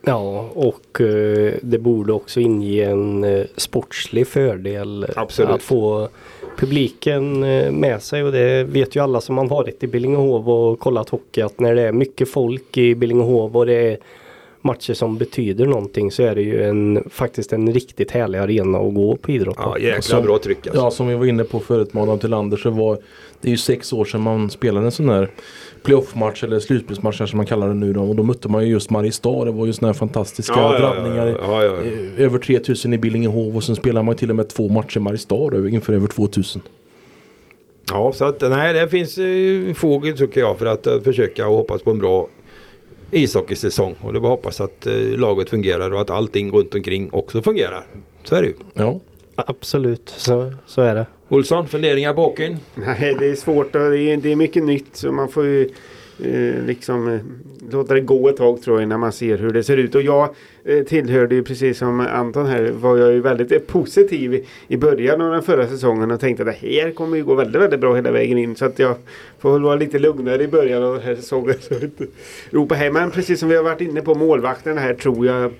Ja, och eh, det borde också inge en eh, sportslig fördel Absolut. att få publiken eh, med sig och det vet ju alla som har varit i Billingehov och kollat hockey att när det är mycket folk i Billingehov och det är matcher som betyder någonting så är det ju en, faktiskt en riktigt härlig arena att gå på idrott Ja, jäkla Som- bra tryck alltså. Ja, som vi var inne på förut med Adam Tillander så var det är ju sex år sedan man spelade en sån här playoff-match eller slutspelsmatch som man kallar det nu då. Och då mötte man ju just Mariestad. Det var ju såna här fantastiska Ja, ja, ja, drabbningar. ja, ja, ja. Över 3000 i Billingehov och sen spelar man till och med två matcher i Mariestad inför över 2000. Ja, så att nej, det finns eh, fog tycker jag för att eh, försöka och hoppas på en bra ishockeysäsong. Och det var hoppas att eh, laget fungerar och att allting runt omkring också fungerar. Så är det ju. Ja. Absolut, så, så är det. Olsson, funderingar på hockeyn? Nej, det är svårt och det är, det är mycket nytt så man får ju eh, liksom eh, låta det gå ett tag tror jag innan man ser hur det ser ut. Och jag eh, tillhörde ju precis som Anton här var jag ju väldigt eh, positiv i, i början av den förra säsongen och tänkte att det här kommer ju gå väldigt, väldigt bra hela vägen in. Så att jag får väl vara lite lugnare i början av den här säsongen. Så inte ropa hem. Men precis som vi har varit inne på målvakten här tror jag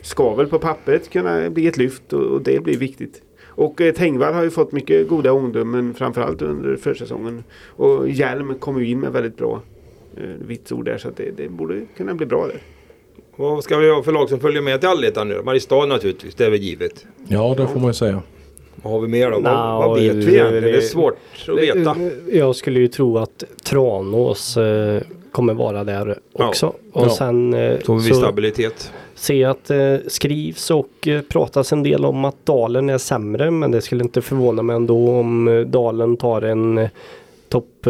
ska väl på pappret kunna bli ett lyft och, och det blir viktigt. Och eh, Tengvall har ju fått mycket goda omdömen framförallt under försäsongen. Och Hjelm kom ju in med väldigt bra eh, vitsord där så att det, det borde kunna bli bra där. Vad ska vi ha för lag som följer med till allettan nu? Mariestad naturligtvis, det är väl givet. ja, det får man ju säga. Vad har vi mer då? Nå, vad, vad vet vi det- egentligen? Det är svårt att veta. Jag skulle ju tro att Tranås eh, kommer vara där Ja. också. Och Ja. sen eh, Så vi så stabilitet. Se att det skrivs och eh, pratas en del om att Dalen är sämre. Men det skulle inte förvåna mig ändå om eh, Dalen tar en eh, topp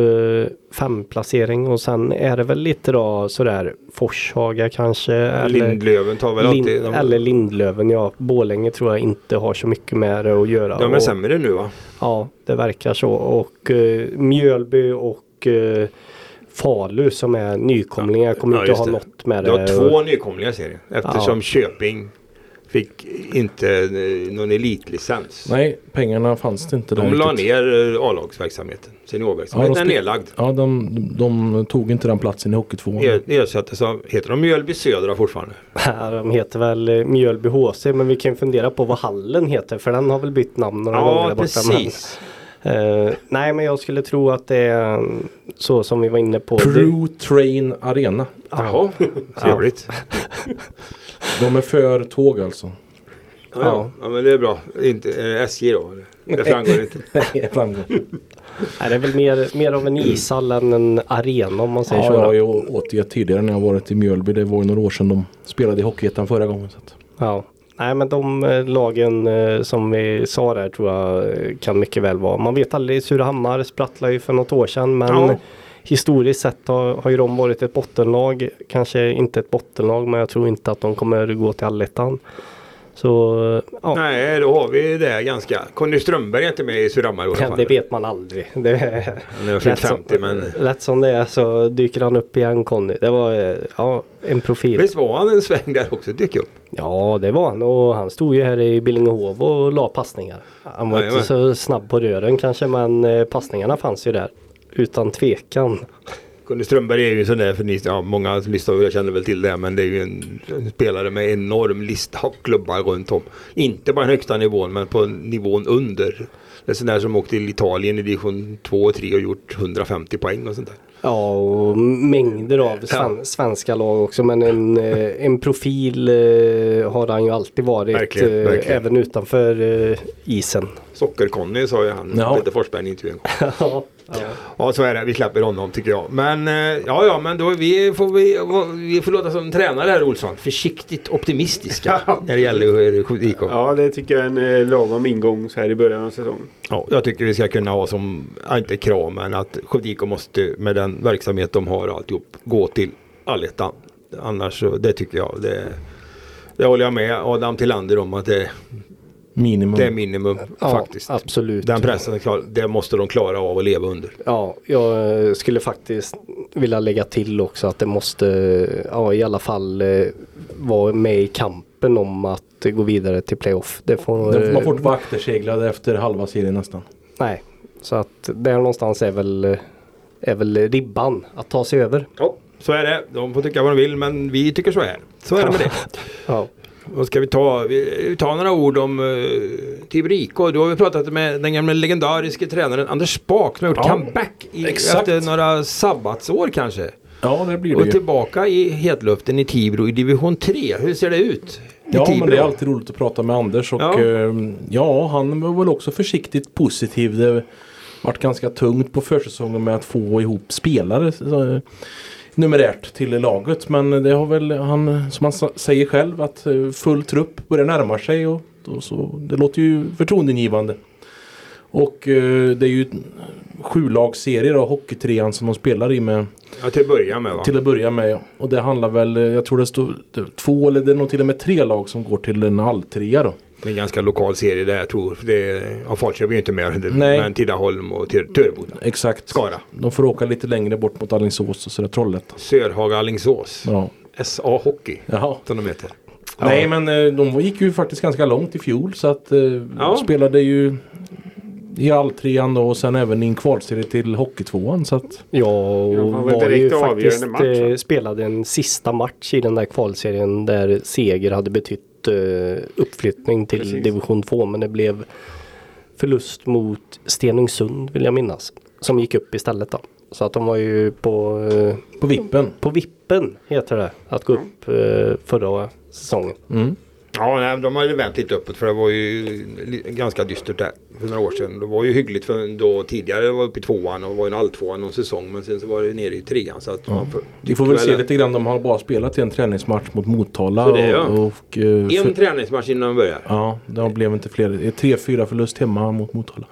5 placering. Och sen är det väl lite då sådär Forshaga kanske. Eller, Lindlöven tar väl alltid... Lind, De, eller Lindlöven ja. Borlänge tror jag inte har så mycket med det att göra. de är Och- sämre nu va? Ja, det verkar så. Och eh, Mjölby och eh, Falu som är nykomlingar kommer Ja, inte ha det. något med Du det. har två nykomlingar i serien. Eftersom Ja. Köping fick inte eh, någon elitlicens. Nej, pengarna fanns det inte där De la ner eh, A-lagsverksamheten. Seniorverksamheten Ja, är nedlagd. Ja, de, de tog inte den platsen i Hockeytvåan. Er- Ersattes av, heter de Mjölby Södra fortfarande? Ja, de heter väl eh, Mjölby HC men vi kan ju fundera på vad hallen heter för den har väl bytt namn några gånger Ja, borta. Men, eh, nej men jag skulle tro att det är mm, så som vi var inne på. Det, Pro Train Arena. Jaha, trevligt. De är för tåg alltså. Ja, ja. ja, men det är bra. Inte, är det SJ då? Det framgår inte. Nej, framgång. nej, det är väl mer, mer av en ishall än en arena om man säger Ja, så. jag då. har ju återgett tidigare när jag varit i Mjölby. Det var ju några år sedan de spelade i Hockeyettan förra gången. Så att. Ja. Nej men de eh, lagen eh, som vi sa där tror jag eh, kan mycket väl vara. Man vet aldrig, Surahammar sprattlade ju för något år sedan men Ja. historiskt sett har, har ju de varit ett bottenlag. Kanske inte ett bottenlag men jag tror inte att de kommer gå till allettan. Så ja, Nej, då har vi det ganska. Conny Strömberg är inte med i Surahammar i alla fall. det vet man aldrig. Det är, Han är fyllt 50 men... Lätt som det är så dyker han upp igen Conny. Det var eh, ja, en profil. Visst var han en sväng där också? Dök upp. Ja det var han och han stod ju här i Billingehov och la passningar. Han var Jajamän. inte så snabb på rören kanske men eh, passningarna fanns ju där. Utan tvekan. Conny Strömberg är ju en sån där, för ni, ja, många lyssnare känner väl till det, men det är ju en, en spelare med enorm lista av klubbar runt om. Inte bara den högsta nivån, men på nivån under. Det är sån där som åkt till Italien i division 2 och 3 och gjort 150 poäng och sånt där. Ja och mängder av sven svenska lag också men en, eh, en profil eh, har han ju alltid varit. Verkligen, eh, verkligen. Även utanför eh, isen. Socker-Conny sa ju han, Ja. Peter Forsberg i en intervju en gång. ja. Ja så är det, vi släpper honom tycker jag. Men eh, ja ja men då vi får vi, vi får låta som tränare här Olsson. Försiktigt optimistiska när det gäller IK. Ja, det tycker jag är en eh, lagom ingång så här i början av säsongen. Ja, jag tycker vi ska kunna ha som, inte krav men att Skövde måste med den verksamhet de har och alltihop gå till allettan. Annars så, det tycker jag, det, det håller jag med Adam Tillander om att det, Minimum. det är minimum ja faktiskt. absolut. Den pressen, det måste de klara av att leva under. Ja, jag eh, skulle faktiskt vilja lägga till också att det måste ja, i alla fall eh, vara med i kampen om att gå vidare till playoff. Det får, Det- Man får inte vara akterseglad efter halva serien nästan. Nej, så att där någonstans är väl, eh, är väl ribban att ta sig över. Ja, så är det. De får tycka vad de vill men vi tycker så här. Så är det med det. Ja, Då ska vi ta, vi tar några ord om uh, Tibro IK. Då har vi pratat med den gamla legendariske tränaren Anders Spak som har gjort Ja, comeback i, efter några sabbatsår kanske. Ja, det blir det Och ju. tillbaka i hetluften i Tibro i division 3. Hur ser det ut? I Ja, Tibro? men det är alltid roligt att prata med Anders och Ja. ja, ja han var väl också försiktigt positiv. Det varit ganska tungt på försäsongen med att få ihop spelare så, numerärt till laget. Men det har väl han, som han säger själv, att eh, full trupp börjar närma sig och, och så, det låter ju förtroendeingivande. Och eh, det är ju sju lagsserier av Hockeytrean som de spelar i med Ja, till att börja med va? till att börja med ja. Och det handlar väl, eh, jag tror det står två eller det är nog till och med tre lag som går till en alltrea då. Det är en ganska lokal serie där jag tror. Det är, ja, Falköping är inte med. Det, Nej. Men Tidaholm och Tör- Töreboda. Exakt. Skara. De får åka lite längre bort mot Alingsås och sådär Trollhättan. Sörhaga Alingsås. Ja. SA Hockey. Jaha. Som de heter. Nej men eh, de gick ju faktiskt ganska långt i fjol så att eh, Ja. spelade ju i alltrean då och sen även i en kvalserie till Hockeytvåan så att Ja, han var var ju faktiskt match, eh, spelade en sista match i den där kvalserien där seger hade betytt eh, uppflyttning till Precis. division 2 men det blev förlust mot Stenungsund vill jag minnas. Som gick upp istället då. Så att de var ju på, eh, på vippen. på vippen heter det att gå upp eh, förra säsongen. Mm. Ja, nej, de har ju vänt lite uppåt för det var ju ganska dystert där för några år sedan. Det var ju hyggligt för då tidigare var uppe i tvåan och var en alltvåan någon säsong men sen så var det nere i trean. Så att får, Vi får väl se lite grann. De har bara spelat en träningsmatch mot Motala. Det, ja. och, och, eh, En för, träningsmatch innan de börjar. ja, det blev inte fler. Det är tre, fyra förlust hemma mot Motala.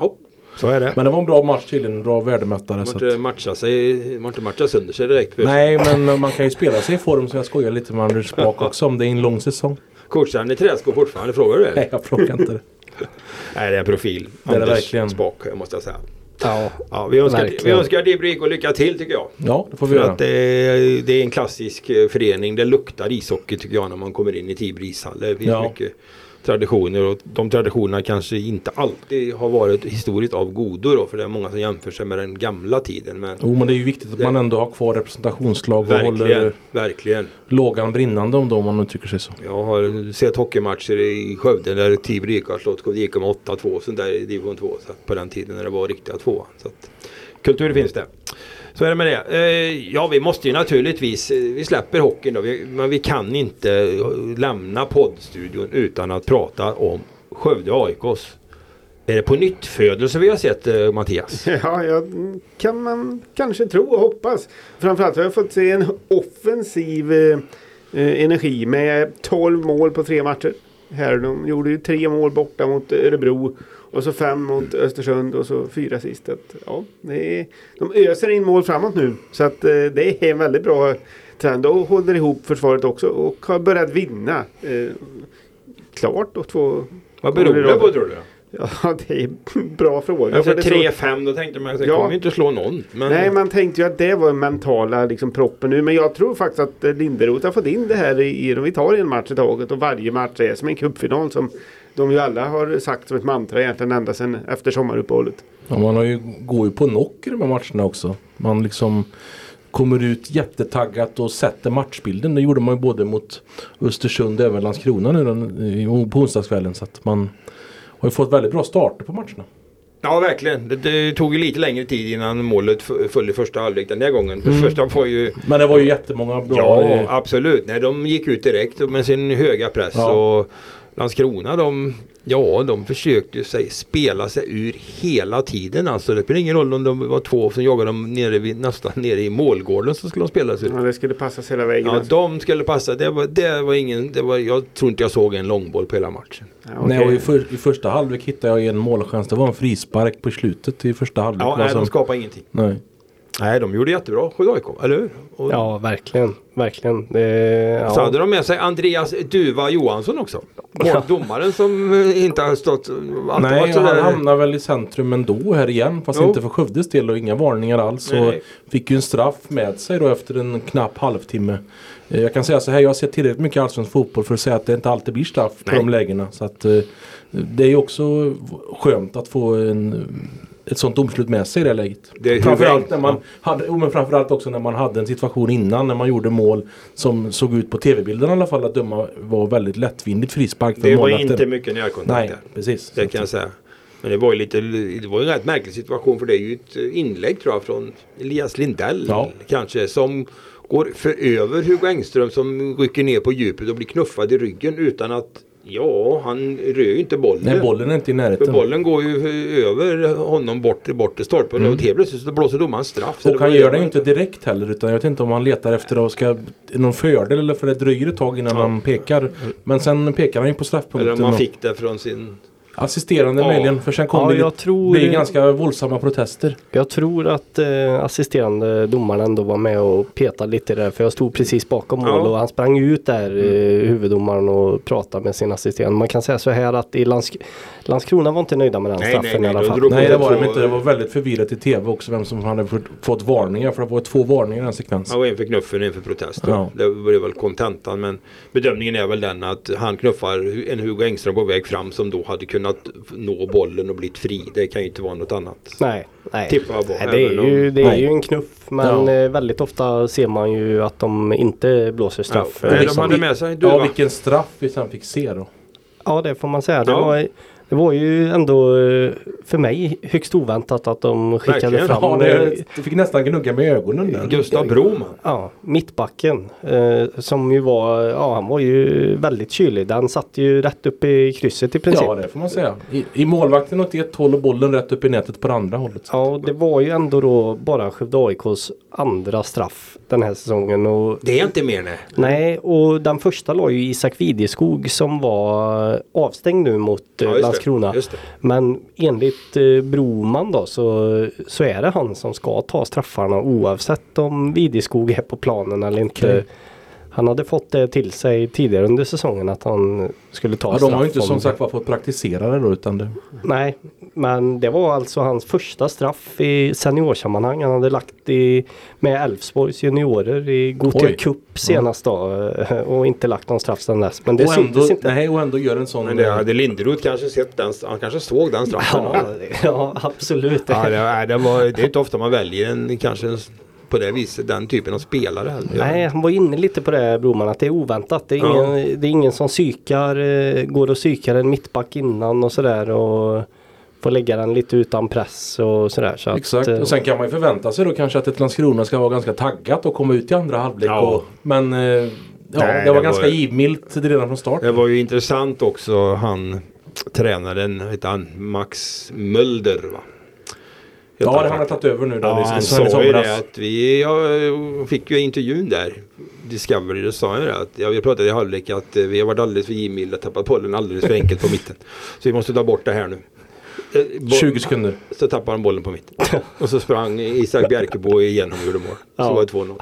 Är det. Men det var en bra match tydligen. En bra värdemätare. Man får inte att, matcha sig, man får inte matcha sönder sig direkt. Nej, men man kan ju spela sig i form så jag skojar lite med Anders Spak också om det är en lång säsong. Coachar ni träskor fortfarande? Frågar du det? Nej, jag frågar inte det. Nej, det är en profil. Det är det verkligen. Spak måste jag säga. Ja, Ja, vi önskar, vi Verkligen. önskar Dibrik och lycka till tycker jag. Ja, det får vi För göra. att är, det är en klassisk eh, förening. Det luktar ishockey tycker jag när man kommer in i Tibro ishall. Det finns Ja. mycket traditioner och de traditionerna kanske inte alltid har varit historiskt av godo då. För det är många som jämför sig med den gamla tiden. Men Jo, men det är ju viktigt att Det- man ändå har kvar representationslag och verkligen, håller verkligen. lågan brinnande om då, om man uttrycker sig så. Jag har sett hockeymatcher i Skövde där Tibro IK har slått Skövde IK med 8-2 och sånt där i division 2. Så att på den tiden när det var riktiga tvåan. Så att, kultur finns det. Så är det med det. Eh, ja, vi måste ju naturligtvis, eh, vi släpper hockeyn då, men vi kan inte eh, lämna poddstudion utan att prata om Skövde AIKs. Är det på nytt födelse vi har sett Mattias? Ja, jag kan man kanske tro och hoppas. Framförallt har jag fått se en offensiv eh, energi med 12 mål på tre matcher. Här, de gjorde ju tre mål borta mot Örebro och så fem mot Östersund och så fyra sist. Att, ja, är, de öser in mål framåt nu så att eh, det är en väldigt bra trend och håller ihop försvaret också och har börjat vinna. Eh, klart och två Vad beror det på tror du? Ja, det är bra fråga. Så- 3-5 då tänkte man att det Ja. kommer inte slå någon. Men Nej, man tänkte ju att det var den mentala liksom, proppen nu. Men jag tror faktiskt att Linderoth har fått in det här i, i vi tar en match i taget och varje match är som en cupfinal som de ju alla har sagt som ett mantra egentligen ända sedan efter sommaruppehållet. Ja, man har ju, går ju på de här matcherna också. Man liksom kommer ut jättetaggat och sätter matchbilden. Det gjorde man ju både mot Östersund och även Landskrona nu på onsdagskvällen. Så att man har ju fått väldigt bra starter på matcherna. Ja verkligen. Det, det tog ju lite längre tid innan målet föll i första halvlek den här gången. För första var ju Men det var ju jättemånga bra. Ja absolut. Nej, de gick ut direkt med sin höga press. Ja. Och Landskrona de, ja, de försökte sig, spela sig ur hela tiden. Alltså, det spelar ingen roll om de var två som jagade dem nere vid, nästan nere i målgården så skulle de spela sig ur. Ja, det skulle passas hela vägen. Ja, alltså. de skulle passa. Det var, det var ingen, det var, jag tror inte jag såg en långboll på hela matchen. Ja, Nej, okej. och i, för, I första halvlek hittade jag en målchans. Det var en frispark på slutet i första halvlek. Ja, nej, som- de skapade ingenting. nej. Nej, de gjorde jättebra, Skövde AIK, eller hur? Och ja verkligen. Verkligen. Det, ja. Så hade de med sig Andreas Duva Johansson också. Ja. Domaren som eh, inte har stått... Nej, han hamnar väl i centrum ändå här igen. Fast Jo. inte för Skövdes del och inga varningar alls. Nej. fick ju en straff med sig då efter en knapp halvtimme. Eh, Jag kan säga så här, jag har sett tillräckligt mycket allsvensk fotboll för att säga att det inte alltid blir straff på Nej. de lägena. Så att eh, det är ju också skönt att få en, ett sånt domslut med sig i det läget. Det framförallt, när man hade, men framförallt också när man hade en situation innan när man gjorde mål som såg ut på tv-bilden i alla fall att döma var väldigt lättvindigt frispark för Det var målvakten. inte mycket närkontakt Nej, där. precis. Det kan jag säga. Men det var ju lite, det var en rätt märklig situation för det är ju ett inlägg tror jag från Elias Lindell Ja. kanske som går för över Hugo Engström som rycker ner på djupet och blir knuffad i ryggen utan att Ja, han rör ju inte bollen. Nej, bollen är inte i För närheten. bollen går ju över honom bort till bort till stolpen och helt plötsligt så blåser domaren straff. Mm. Och han gör det ju inte direkt heller utan jag vet inte om han letar efter att ska någon fördel eller för det dröjer ett tag innan Ja. han pekar. Men sen pekar han ju på Eller straffpunkten. om han fick det från sin... Assisterande Ja. möjligen för sen Ja, kommer jag det tror- blir ganska våldsamma protester. Jag tror att eh, assisterande domaren ändå var med och petade lite där för jag stod precis bakom mål Ja. och han sprang ut där eh, huvuddomaren och pratade med sin assisterande. Man kan säga så här att i Lands Landskrona var inte nöjda med den Nej, straffen nej, nej, i alla fall. Nej det var de inte. Det var väldigt förvirrat i tv också vem som hade fått- varningar. För det var två varningar i den sekvensen. Ja, och en för knuffen, en för protest. Ja. Det blev väl kontentan. Men bedömningen är väl den att han knuffar en Hugo Engström på väg fram som då hade kunnat nå bollen och blivit fri. Det kan ju inte vara något annat. Nej, nej. På. nej det är ju, det är Nej. ju en knuff men Ja. eh, väldigt ofta ser man ju att de inte blåser straff. Ja, nej, de hade med sig Ja Duva. vilken straff vi sen fick se då. Ja det får man säga. Det Ja. var Det var ju ändå eh, för mig högst oväntat att de skickade Verkligen. fram Ja, eh, det, du fick nästan gnugga med ögonen där. Gustav Broman. Ja, mittbacken. Eh, som ju var, ja han var ju väldigt kylig. Den satt ju rätt upp i krysset i princip. Ja, det får man säga. I, i målvakten åt ett håll och bollen rätt upp i nätet på det andra hållet. Ja, det var ju ändå då bara Skövde AIKs andra straff den här säsongen. Och, Det är inte mer nej. nej, och den första la ju Isak Videskog som var avstängd nu mot eh, Ja, det. Men enligt eh, Broman då så, så är det han som ska ta straffarna oavsett om Videskog är på planen eller inte. Okej. Han hade fått det till sig tidigare under säsongen att han skulle ta Ja, de straff. har ju inte om- som sagt var fått praktisera det då utan det... Nej, men det var alltså hans första straff i seniorsammanhang. Han hade lagt i med Elfsborgs juniorer i Gothia. Cup senast då eh, och inte lagt någon straff sedan dess. Men det och, ändå, syntes inte. nej, och ändå gör en sån... Men det hade Linderoth kanske sett den, han kanske såg den straffen. Ja, ja, absolut. Ja, det, det, var, det är inte ofta man väljer en, kanske en, på det viset den typen av spelare heller. Nej, han var inne lite på det Broman att det är oväntat. Det är Ja. ingen, det är ingen som psykar, eh, går och psykar en mittback innan och sådär och får lägga den lite utan press och sådär. Så Exakt. Att, eh, Och sen kan man ju förvänta sig då kanske att ett Landskrona ska vara ganska taggat och komma ut i andra halvlek. Ja. Och, men eh, ja, Nej, det var det ganska var- givmilt redan från start. Det var ju intressant också han tränaren, heter han Max Mölder va? Ja, det har han tagit över nu. Där Ja, han sa ju det att vi ja, fick ju intervjun där. Discovery, då sa jag det att, ja, vi pratade i halvlek att eh, vi har varit alldeles för givmilda, tappat bollen alldeles för enkelt på mitten. Så vi måste ta bort det här nu. Eh, bo- 20 sekunder. Så tappade han bollen på mitten. Och så sprang Isak Bjerkebo igenom och gjorde mål. Så Ja. var det 2-0.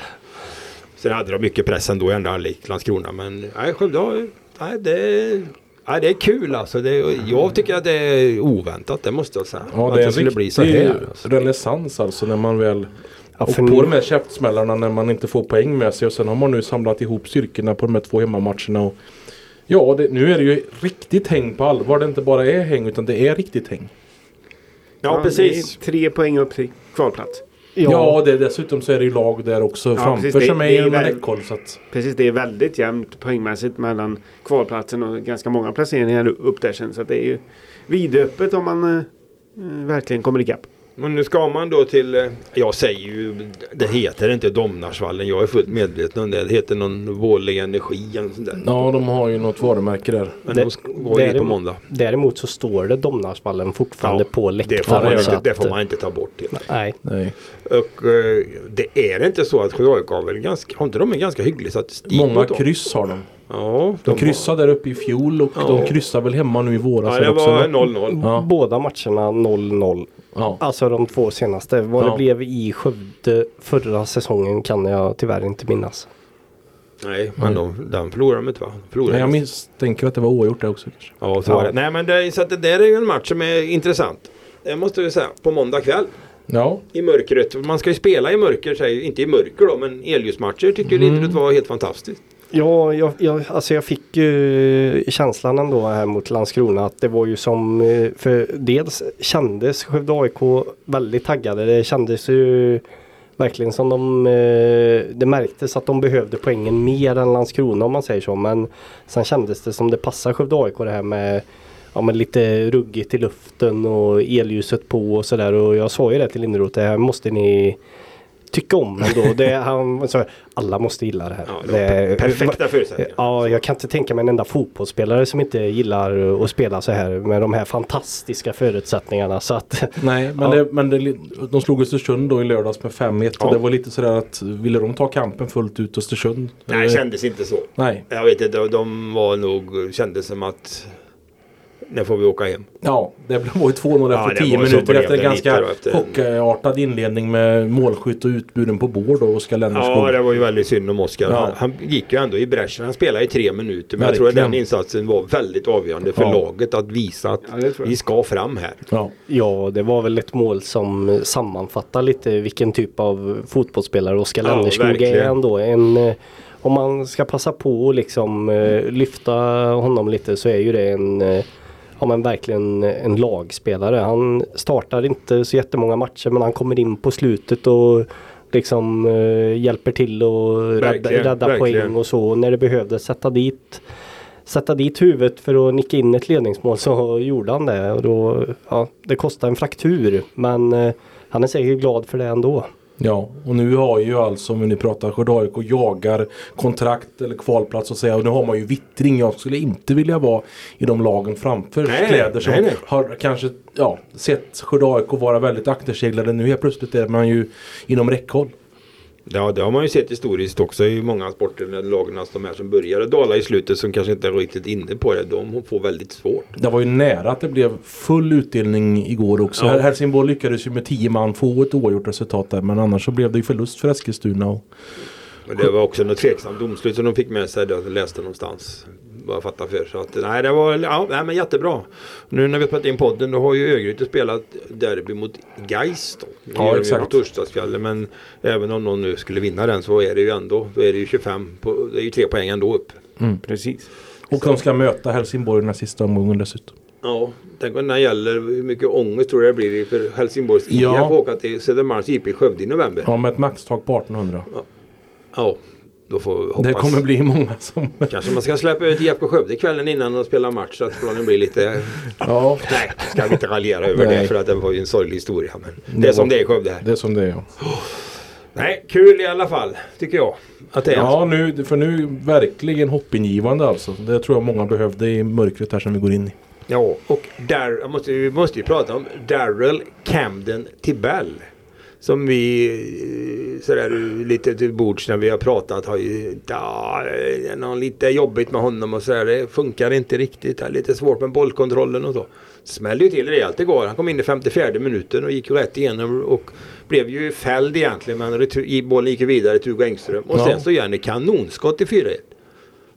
Sen hade de mycket press ändå i andra halvlek, Landskrona. Men nej, Skövde har, nej, det, nej, det är kul alltså. Det, jag tycker att det är oväntat, det måste jag säga. Ja, att det är det en skulle bli så riktig här. Alltså. renässans alltså när man väl Ja, och för på de här käftsmällarna när man inte får poäng med sig och sen har man nu samlat ihop styrkorna på de här två hemmamatcherna. Och ja, det, nu är det ju riktigt häng på allvar. Det inte bara är häng utan det är riktigt häng. Ja, precis. det är Tre poäng upp till kvalplats. Ja, det, dessutom så är det ju lag där också framför precis. Det- som är inom väl- räckhåll. Precis, det är väldigt jämnt poängmässigt mellan kvalplatsen och ganska många placeringar upp där sen. Så att det är ju vidöppet om man eh, verkligen kommer ikapp. Men nu ska man då till, eh, jag säger ju, det heter inte Domnarsvallen, jag är fullt medveten om det. Det heter någon Vårlig Energi eller sånt där. ja, de har ju något varumärke där. Men Det- de ska- går ju på måndag. Däremot så står det Domnarsvallen fortfarande på det får, läktaren. man inte, det får man inte ta bort. Helt. Nej, Nej. Och eh, det är inte så att Skövde AIK har väl ganska, har inte de en ganska hygglig statistik? Många kryss har de. Ja, De har- kryssade där uppe i fjol och Ja. de kryssar väl hemma nu i våras. Ja, det var va? 0-0. Ja. båda matcherna 0-0. Ja. Alltså de två senaste. Vad Ja. det blev i Skövde förra säsongen kan jag tyvärr inte minnas. Nej, men de, den förlorade de inte va? Förlorade Nej, jag misstänker att det var oavgjort där också. kanske. Ja, så Ja. var det. Nej, men det, så att det där är ju en match som är intressant. Det måste vi säga. På måndag kväll. Ja, I mörkret. Man ska ju spela i mörker, säger, inte i mörker då, men elljusmatcher tycker Mm. Linderud var helt fantastiskt. Ja, jag, jag, alltså jag fick ju känslan ändå här mot Landskrona att det var ju som, eh, för dels kändes Skövde AIK väldigt taggade. Det kändes ju verkligen som de, eh, det märktes att de behövde poängen mer än Landskrona om man säger så. Men sen kändes det som det passar Skövde AIK det här med Ja men lite ruggigt i luften och elljuset på och sådär och jag sa ju det till Linderoth, det här måste ni tycka om ändå. Det, han sa alla måste gilla det här. Ja, det perfekta förutsättningar. Ja, jag kan inte tänka mig en enda fotbollsspelare som inte gillar att spela så här med de här fantastiska förutsättningarna. Så att, nej, men, Ja. det, men det, de slog Östersund då i lördags med 5-1 Ja. och det var lite sådär att ville de ta kampen fullt ut Östersund? Nej, det kändes inte så. nej. Jag vet inte, de- de var nog, kändes som att när får vi åka hem. Ja, det var ju 2-0 Ja, efter det 10 var så minuter efter en ganska efter chockartad inledning med målskytt och utburen på bård och Oskar Lennerskog. Ja, det var ju väldigt synd om Oskar. Ja. Han, han gick ju ändå i bräschen. Han spelade i tre minuter. Men jag tror att Verkligen. den insatsen var väldigt avgörande för Ja. laget att visa att vi ska fram här. Ja. ja, det var väl ett mål som sammanfattar lite vilken typ av fotbollsspelare Oskar Ja, Lennerskog är verkligen. ändå. En, eh, om man ska passa på och liksom eh, lyfta honom lite så är ju det en Ja men verkligen en lagspelare. Han startar inte så jättemånga matcher men han kommer in på slutet och liksom eh, hjälper till och rädda, rädda verkligen. poäng och så. När det behövdes sätta dit sätta dit huvudet för att nicka in ett ledningsmål så gjorde han det. Och då, ja, det kostade en fraktur men eh, han är säkert glad för det ändå. Ja, och nu har ju alltså om vi nu pratar Skövde AIK jagar kontrakt eller kvalplats och säga och nu har man ju vittring. Jag skulle inte vilja vara i de lagen framför Nej, kläder som nej, nej. har kanske ja, sett Skövde AIK vara väldigt akterseglade. Nu helt plötsligt är man ju inom räckhåll. Ja, det har man ju sett historiskt också i många sporter med lagen, de här som började dala i slutet som kanske inte är riktigt inne på det. De får väldigt svårt. Det var ju nära att det blev full utdelning igår också. Ja. Helsingborg lyckades ju med 10 man få ett oavgjort resultat där men annars så blev det ju förlust för Eskilstuna. Och, Men det var också något tveksamt domslut som de fick med sig. Det jag läste någonstans. Vad jag fattar för. Så att, nej, det var ja, nej, men jättebra. Nu när vi har spelat in podden då har ju Örgryte spelat derby mot Gais då. Ja, exakt. Mot Örstadsfjällen. Men även om någon nu skulle vinna den så är det ju ändå. Då är det ju 25. På, det är ju tre poäng ändå upp. Precis. och de ska möta Helsingborg den här sista omgången dessutom. Ja, tänk om den gäller. Hur mycket ångest tror du det blir för Helsingborgs IF Ja. att åka till Södermalms IP i Skövde i november? Ja med ett maxtak på 1800. Ja, då får hoppas. Det kommer bli många som... Kanske man ska släppa ut IFK Skövde kvällen innan och spela match så att planen blir lite... Ja, Nej, ska vi inte raljera över det Nej. för att det var ju en sorglig historia. Men det är som det är i Skövde här. det är som det är ja. Nej, kul i alla fall tycker jag. Att det är Ja nu, för nu verkligen hoppingivande alltså. Det tror jag många behövde i mörkret här som vi går in i. Ja, och där, måste, vi måste ju prata om Darrell Camden Tibell. Som vi eh, sådär lite till bords när vi har pratat har ju ja, något lite jobbigt med honom och sådär. Det funkar inte riktigt. Det är lite svårt med bollkontrollen och så. Smällde ju till rejält igår. Han kom in i 54 minuten och gick ju rätt igenom och blev ju fälld egentligen men retur, bollen gick ju vidare till Hugo Engström. Och Ja. sen så gör han ett kanonskott i 4-1.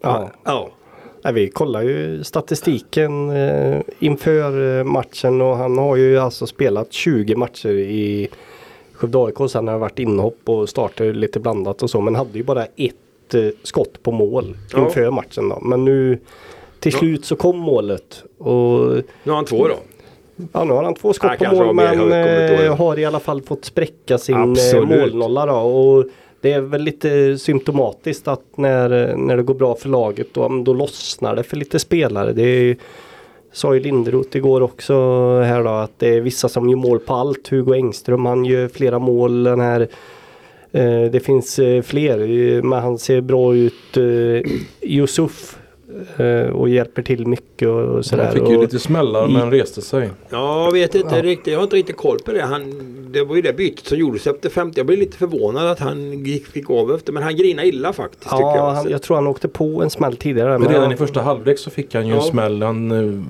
Ja. ja. Nej, vi kollar ju statistiken eh, inför eh, matchen och han har ju alltså spelat 20 matcher i Skövde AIK. Sen har varit inhopp och starter lite blandat och så. Men hade ju bara ett eh, skott på mål Ja. inför matchen då. Men nu till Ja. slut så kom målet. Och Nu har han två då. ja, nu har han två skott på mål men eh, har i alla fall fått spräcka sin eh, Absolut. målnolla då. Och det är väl lite symptomatiskt att när, när det går bra för laget då, då lossnar det för lite spelare. Det är, sa ju Linderoth igår också här då att det är vissa som gör mål på allt. Hugo Engström han gör flera mål. Den här eh, det finns eh, fler eh, men han ser bra ut. Yusuf och hjälper till mycket och sådär. Han fick ju Och- lite smällar men reste sig. Ja, jag vet inte Ja. riktigt. Jag har inte riktigt koll på det. Han, det var ju det bytet som gjordes efter 50. Jag blev lite förvånad att han gick, fick av efter. Men han grinade illa faktiskt tycker Ja, jag. han, jag tror han åkte på en smäll tidigare. Men Men redan han- i första halvlek så fick han ju en Ja. smäll. Han, eh,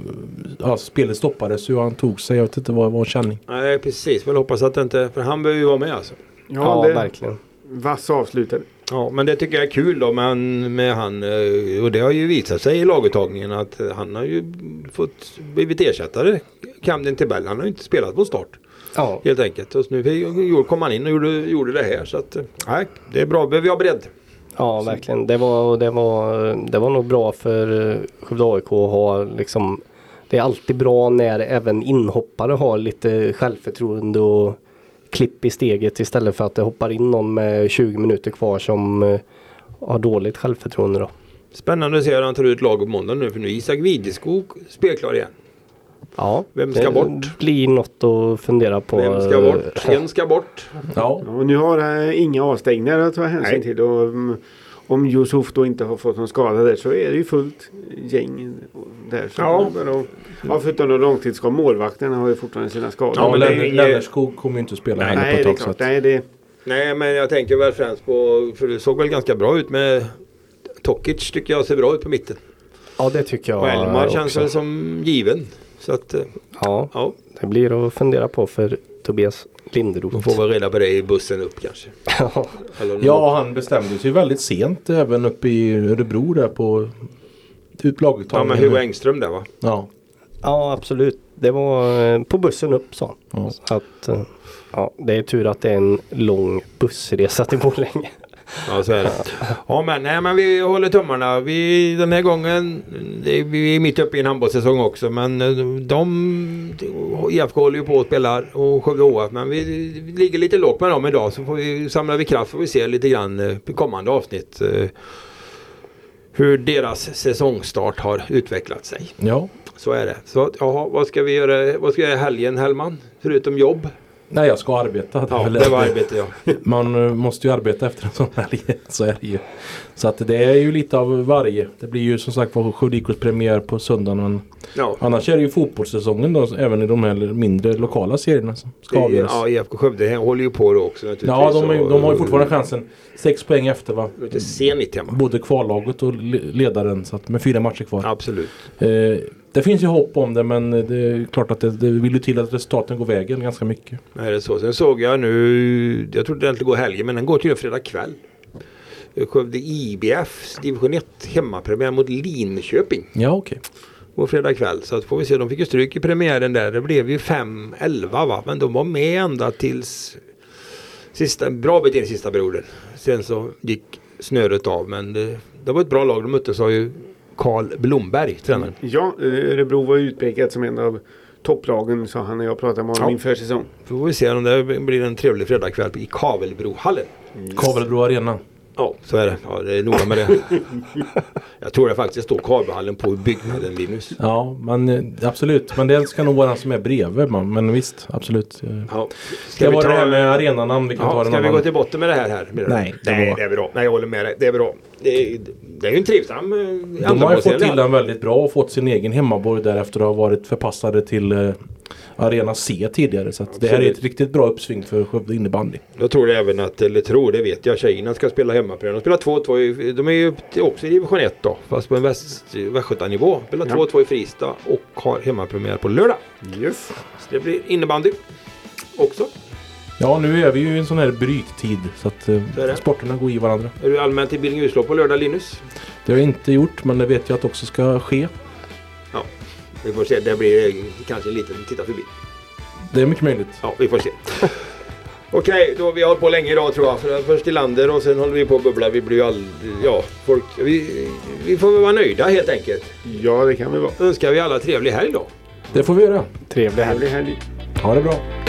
ja, spelet stoppades ju och han tog sig. Jag vet inte vad var känning. Nej, precis. Väl hoppas att det inte... För han behöver ju vara med alltså. Ja, det, verkligen. Vass avslutare. Ja, men det tycker jag är kul då med, med han. eh, Och det har ju visat sig i laguttagningen att eh, han har ju fått blivit ersättare. Camden Tibell. Han har ju inte spelat på start. Ja, Helt enkelt. Och nu kom han in och gjorde, gjorde det här. Så att, eh, nej, det är bra. Behöver ha bredd. ja verkligen. Det var, det, var, det var nog bra för Skövde AIK att ha liksom Det är alltid bra när även inhoppare har lite självförtroende och klipp i steget istället för att det hoppar in någon med 20 minuter kvar som eh, har dåligt självförtroende då. Spännande att se hur han tar ut laget på måndag nu. För nu är Isak Videskog spelklar igen. Ja, Vem ska det bort? blir något att fundera på. Vem ska bort? En ska bort. Ja. Ja, och nu har han inga avstängningar att ta hänsyn Nej. till. Och, mm, om Yusuf då inte har fått någon skada där så är det ju fullt gäng där. Så Ja. Då, ja, förutom de långtidsskador. Målvakterna har ju fortfarande sina skador. Ja, men Lennartskog kommer ju inte att spela Nej, heller på Nej, ett det är tag. Så klart. att, Nej, det, Nej, men jag tänker väl främst på, för det såg väl ganska bra ut med Tokic tycker jag ser bra ut på mitten. Ja, det tycker jag Och Elmar känns också. väl som given. Så att, eh, Ja, ja, det blir att fundera på för Tobias Linderoth. de får väl reda på det i bussen upp kanske. Ja. Ja, han bestämde sig väldigt sent även uppe i Örebro där på ja, laguttagningen. men Hugo Engström där va? Ja. ja, absolut. Det var eh, på bussen upp sa han. Ja. Så att, eh, ja, det är tur att det är en lång bussresa till Borlänge. Ja, så är det. Ja, men, nej, men vi håller tummarna. Vi, den här gången, vi är mitt uppe i en handbollssäsong också. Men eh, de, IFK håller ju på att spela och Skövde HF. Men vi, vi ligger lite lågt med dem idag. Så får vi, samlar vi kraft får vi se lite grann eh, på kommande avsnitt. eh, hur deras säsongstart har utvecklat sig. Ja. Så är det. Så jaha, vad ska vi göra, vad ska jag göra i helgen Hellman? Förutom jobb? Nej, jag ska arbeta. Ja, det var arbete ja. Man eh, måste ju arbeta efter en sån helg. Så är det ju. Så att det är ju lite av varje. Det blir ju som sagt var Sjödikos premiär på söndagen. Men ja. annars är det ju fotbollssäsongen då. Även i de här mindre lokala serierna som ska avgöras. Ja, IFK Skövde håller ju på då också naturligtvis. Ja, de, är, de har ju fortfarande chansen. Sex poäng efter va? Lite senigt hemma. Både kvallaget och le- ledaren. Så att med fyra matcher kvar. Absolut. Eh, det finns ju hopp om det men det är klart att det, det vill ju till att resultaten går vägen ganska mycket. Är det så? Sen såg jag nu, jag trodde den skulle gå helgen men den går till fredag kväll. Skövde IBF division 1 hemmapremiär mot Linköping. Ja okej. på fredag kväll. Så får vi se. De fick ju stryk i premiären där. Det blev ju 5-11 va. Men de var med ända tills sista, bra bit in i sista perioden. Sen så gick snöret av. Men det, det var ett bra lag de mötte sa ju Karl Blomberg, tränaren. Ja, eh, Örebro var utpekat som en av topplagen sa han när jag pratade med honom Ja. inför säsong. Får vi se om det blir en trevlig fredagkväll i Kavelbrohallen. Kavelbro Arena. Ja, så är det. Ja, det är noga med det. Jag tror det faktiskt står Kavelhallen på byggnaden Linus. Ja men eh, absolut. Men det ska nog vara den som är bredvid. man. Men visst absolut. Eh, Ja. Ska det vara det här med arenanamn? Vi kan ta Ja, den ska vi gå till botten med det här? här? Nej, det Nej, var- det är bra. Nej, jag håller med dig. Det är bra. Det är, det är ju en trivsam eh, De har ju fått till den väldigt bra och fått sin egen hemmaborg därefter att ha varit förpassade till eh, Arena C tidigare. Så att det här är ett riktigt bra uppsving för Skövde innebandy. Jag tror även att, eller tror, det vet jag, tjejerna ska spela hemmapremiär. De spelar 2-2, i- de är ju också i division 1 då, fast på en väst, västgötanivå. Spelar Ja. 2-2 i Fristad och har hemmapremiär på lördag. Yes. Så det blir innebandy också. Ja nu är vi ju i en sån här bryttid så att eh, Så sporterna går i varandra. Är du allmänt i Billinghuslå på lördag Linus? Det har jag inte gjort men det vet jag att också ska ske. Ja, vi får se. Det blir eh, kanske en liten titta förbi. Det är mycket möjligt. Ja, vi får se. Okej, då vi har hållit på länge idag tror jag. För först i landet och sen håller vi på att bubbla. Vi blir ju all... Ja, folk... Vi, vi får väl vara nöjda helt enkelt. Ja, det kan vi vara. Önskar vi alla trevlig helg då. Det får vi göra. Trevlig helg. Trevlig helg. Ha det bra.